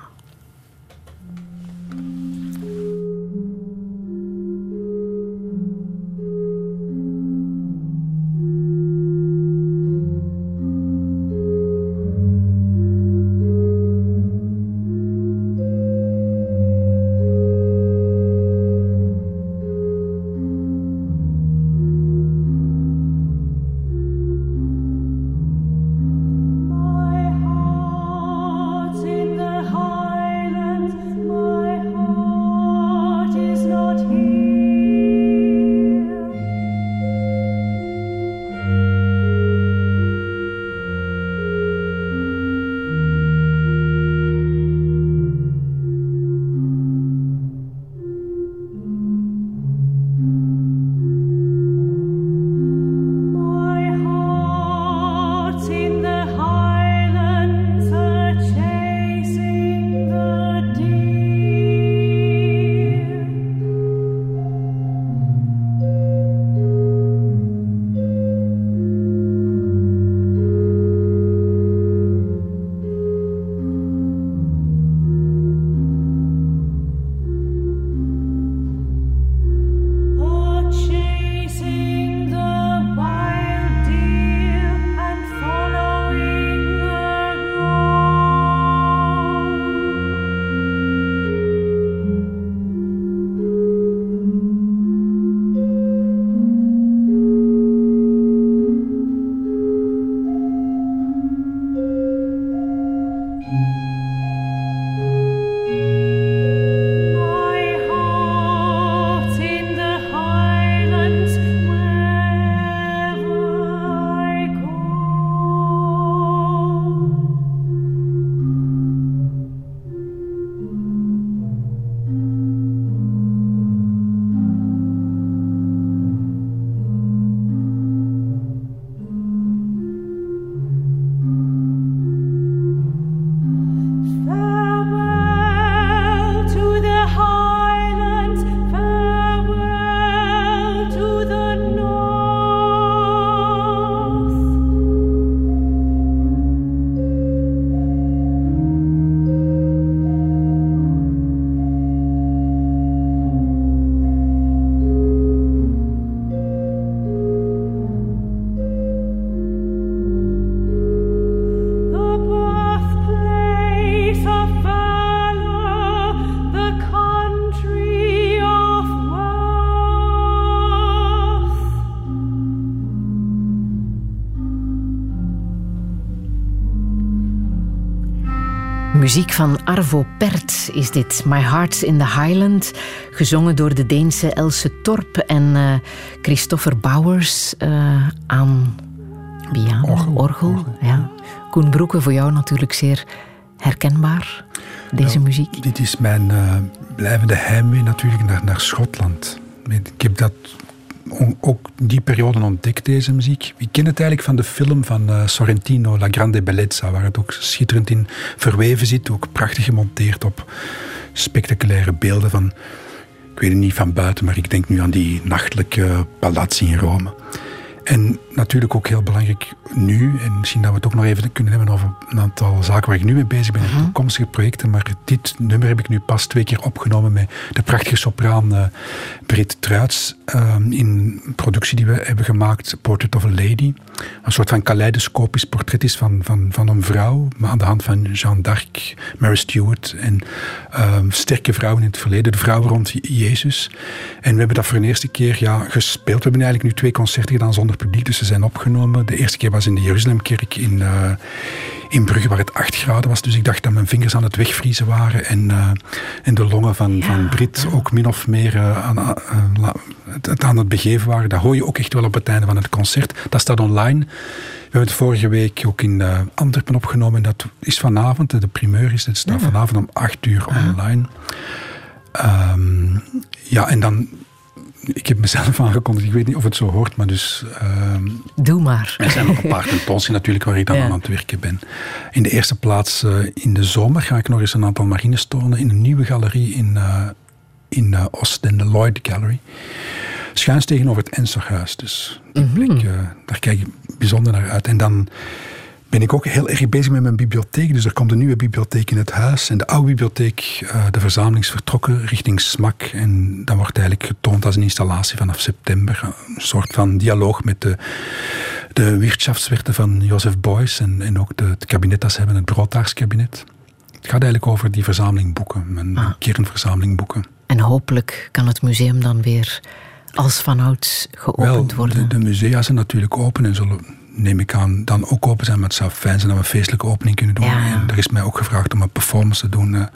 C: Muziek van Arvo Pärt is dit. My Heart's in the Highland. Gezongen door de Deense Else Torp en eh, Christopher Bowers eh, aan piano, orgel.
B: Orgel.
C: Ja. Koen Broeke, voor jou natuurlijk zeer herkenbaar, deze muziek.
B: Dit is mijn eh, blijvende heimwee natuurlijk naar, naar Schotland. Ik heb dat ook die periode ontdekt, deze muziek. Ik ken het eigenlijk van de film van eh, Sorrentino, La Grande Bellezza, waar het ook schitterend in verweven zit, ook prachtig gemonteerd op spectaculaire beelden van, ik weet het niet van buiten, maar ik denk nu aan die nachtelijke palazzi in Rome. En natuurlijk ook heel belangrijk nu, en misschien dat we het ook nog even kunnen hebben over een aantal zaken waar ik nu mee bezig ben, in toekomstige projecten, maar dit nummer heb ik nu pas twee keer opgenomen met de prachtige sopraan eh, Britt Truits eh, in een productie die we hebben gemaakt, Portrait of a Lady. Een soort van kaleidoscopisch portret is van, van, van een vrouw, maar aan de hand van Jeanne d'Arc, Mary Stuart en eh, sterke vrouwen in het verleden, de vrouwen rond Jezus. En we hebben dat voor de eerste keer ja, gespeeld. We hebben eigenlijk nu twee concerten gedaan zonder publiek, dus ze zijn opgenomen. De eerste keer was in de Jeruzalemkerk in, eh, in Brugge, waar het 8 graden was. Dus ik dacht dat mijn vingers aan het wegvriezen waren. En, en de longen van, van Brit ook min of meer eh, aan, het, het aan het begeven waren. Dat hoor je ook echt wel op het einde van het concert. Dat staat online. We hebben het vorige week ook in Antwerpen opgenomen. En dat is vanavond, de primeur is, het staat vanavond om 8 uur online. Ehm, ja, en dan... Ik heb mezelf aangekondigd, ik weet niet of het zo hoort, maar dus... ehm,
C: Doe maar.
B: er zijn nog een paar tentoonstellingen natuurlijk waar ik dan
C: Ja.
B: aan het werken ben. In de eerste plaats, eh, in de zomer, ga ik nog eens een aantal marines tonen in een nieuwe galerie in, eh in eh Oostende, Lloyd Gallery. Schuins tegenover het Enzorhuis. Dus die eh, daar kijk ik bijzonder naar uit. En dan ben ik ook heel erg bezig met mijn bibliotheek. Dus er komt een nieuwe bibliotheek in het huis. En de oude bibliotheek, eh, de verzameling is vertrokken richting SMAK. En dan wordt eigenlijk getoond als een installatie vanaf september. Een soort van dialoog met de, de Wirtschaftswetten van Joseph Beuys. En, en ook de, het kabinet dat ze hebben, het Broodtaarskabinet. Het gaat eigenlijk over die verzameling boeken. Mijn kernverzameling boeken.
C: En hopelijk kan het museum dan weer als vanouds geopend
B: Wel,
C: worden.
B: de, de musea zijn natuurlijk open en zullen, neem ik aan, dan ook open zijn. Maar het zou fijn zijn dat we een feestelijke opening kunnen doen.
C: Ja.
B: En er is mij ook gevraagd om een performance te doen. eh.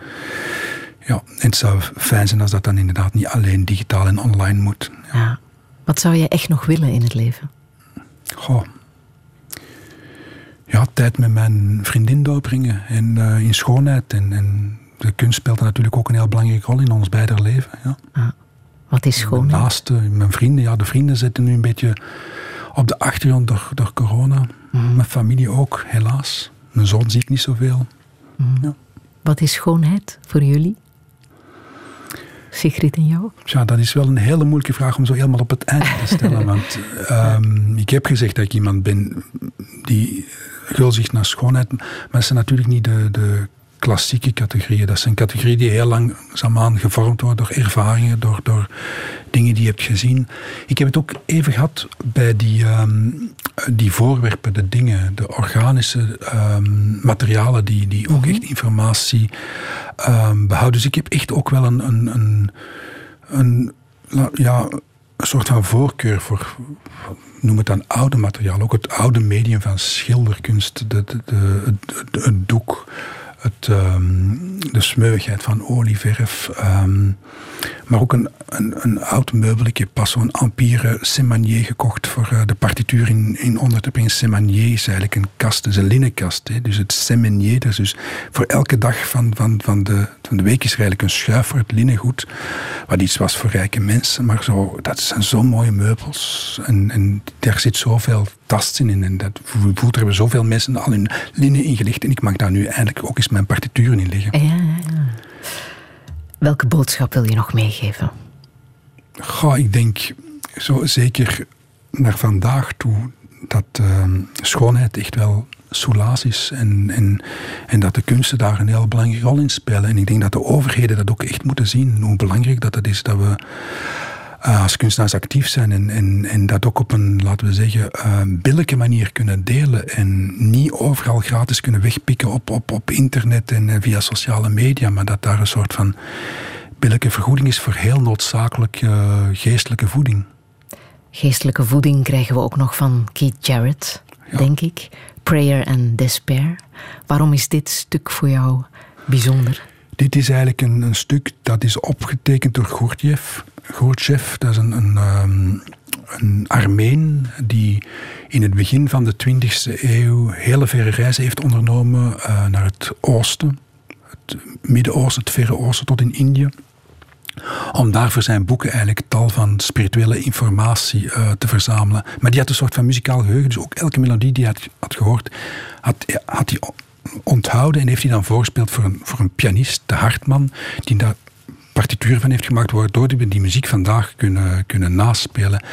B: ja, en het zou fijn zijn als dat dan inderdaad niet alleen digitaal en online moet.
C: Ja. Wat zou je echt nog willen in het leven?
B: Goh. Ja, tijd met mijn vriendin doorbrengen. En eh, in schoonheid. En, en de kunst speelt natuurlijk ook een heel belangrijke rol in ons beider leven. Ja.
C: Wat is schoonheid?
B: Naast mijn vrienden. Ja, de vrienden zitten nu een beetje op de achtergrond door, door corona. Mijn familie ook, helaas. Mijn zoon zie ik niet zoveel.
C: Wat is schoonheid voor jullie? Sigrid en jou?
B: Ja, dat is wel een hele moeilijke vraag om zo helemaal op het einde te stellen. want ehm, ik heb gezegd dat ik iemand ben die gulzigt naar schoonheid. Maar dat zijn natuurlijk niet de, de klassieke categorieën. Dat zijn categorieën die heel langzaamaan gevormd worden door ervaringen, door, door dingen die je hebt gezien. Ik heb het ook even gehad bij die, ehm, die voorwerpen, de dingen, de organische ehm, materialen die, die ook echt informatie ehm, behouden. Dus ik heb echt ook wel een, een, een, een, ja, een soort van voorkeur voor, noem het dan oude materiaal. Ook het oude medium van schilderkunst, de, de, de, het doek, ehm, de smeuigheid van olieverf. ehm, maar ook een, een, oud meubel. Pas zo'n Empire Semanier gekocht voor eh, de partituur in, in onder te. Semanier is eigenlijk een kast, een linnenkast. Hè. Dus het Semanier, dat is dus voor elke dag van, van, van, de, van de week is er eigenlijk een schuif voor het linnengoed. Wat iets was voor rijke mensen. Maar zo, dat zijn zo mooie meubels. En, en daar zit zoveel tast in. En dat voelt, er hebben zoveel mensen al hun linnen ingelegd. En ik mag daar nu eindelijk ook eens mijn partituren in leggen.
C: Ja, ja, ja. Welke boodschap wil je nog meegeven?
B: Goh, ik denk zo zeker naar vandaag toe dat ehm, schoonheid echt wel soelaas is en, en, en dat de kunsten daar een heel belangrijke rol in spelen. En ik denk dat de overheden dat ook echt moeten zien, hoe belangrijk dat het is dat we eh, als kunstenaars actief zijn en, en, en dat ook op een, laten we zeggen, eh, billijke manier kunnen delen en niet overal gratis kunnen wegpikken op, op, op internet en eh, via sociale media, maar dat daar een soort van billijke vergoeding is voor heel noodzakelijk geestelijke voeding.
C: Geestelijke voeding krijgen we ook nog van Keith Jarrett, denk ik. Prayer and Despair. Waarom is dit stuk voor jou bijzonder?
B: Dit is eigenlijk een, een stuk dat is opgetekend door Gurdjieff. Gurdjieff, dat is een, een, ehm, een Armeen die in het begin van de 20e eeuw hele verre reizen heeft ondernomen eh, naar het oosten. Het Midden-Oosten, het Verre Oosten tot in Indië. Om daar voor zijn boeken eigenlijk tal van spirituele informatie eh, te verzamelen. Maar die had een soort van muzikaal geheugen. Dus ook elke melodie die hij had, had gehoord, had, had hij onthouden en heeft hij dan voorgespeeld voor een, voor een pianist, de Hartman, die daar partituur van heeft gemaakt, waardoor we die muziek vandaag kunnen, kunnen naspelen.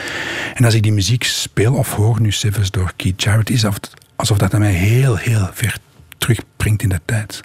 B: En als ik die muziek speel of hoor nu zelfs door Keith Jarrett, is het alsof dat mij heel, heel ver terugbrengt in de tijd.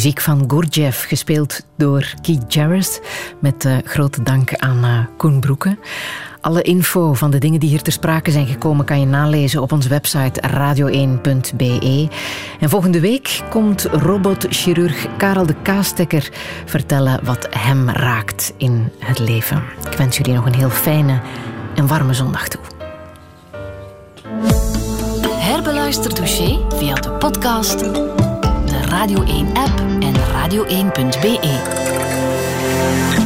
C: Muziek van Gurdjieff, gespeeld door Keith Jarrett. Met uh, grote dank aan uh, Koen Broeke. Alle info van de dingen die hier ter sprake zijn gekomen kan je nalezen op onze website radio1.be. En volgende week komt robotchirurg Karel de Kaastekker vertellen wat hem raakt in het leven. Ik wens jullie nog een heel fijne en warme zondag toe.
H: Herbeluister dossier via de podcast, de Radio 1 app radio1.be.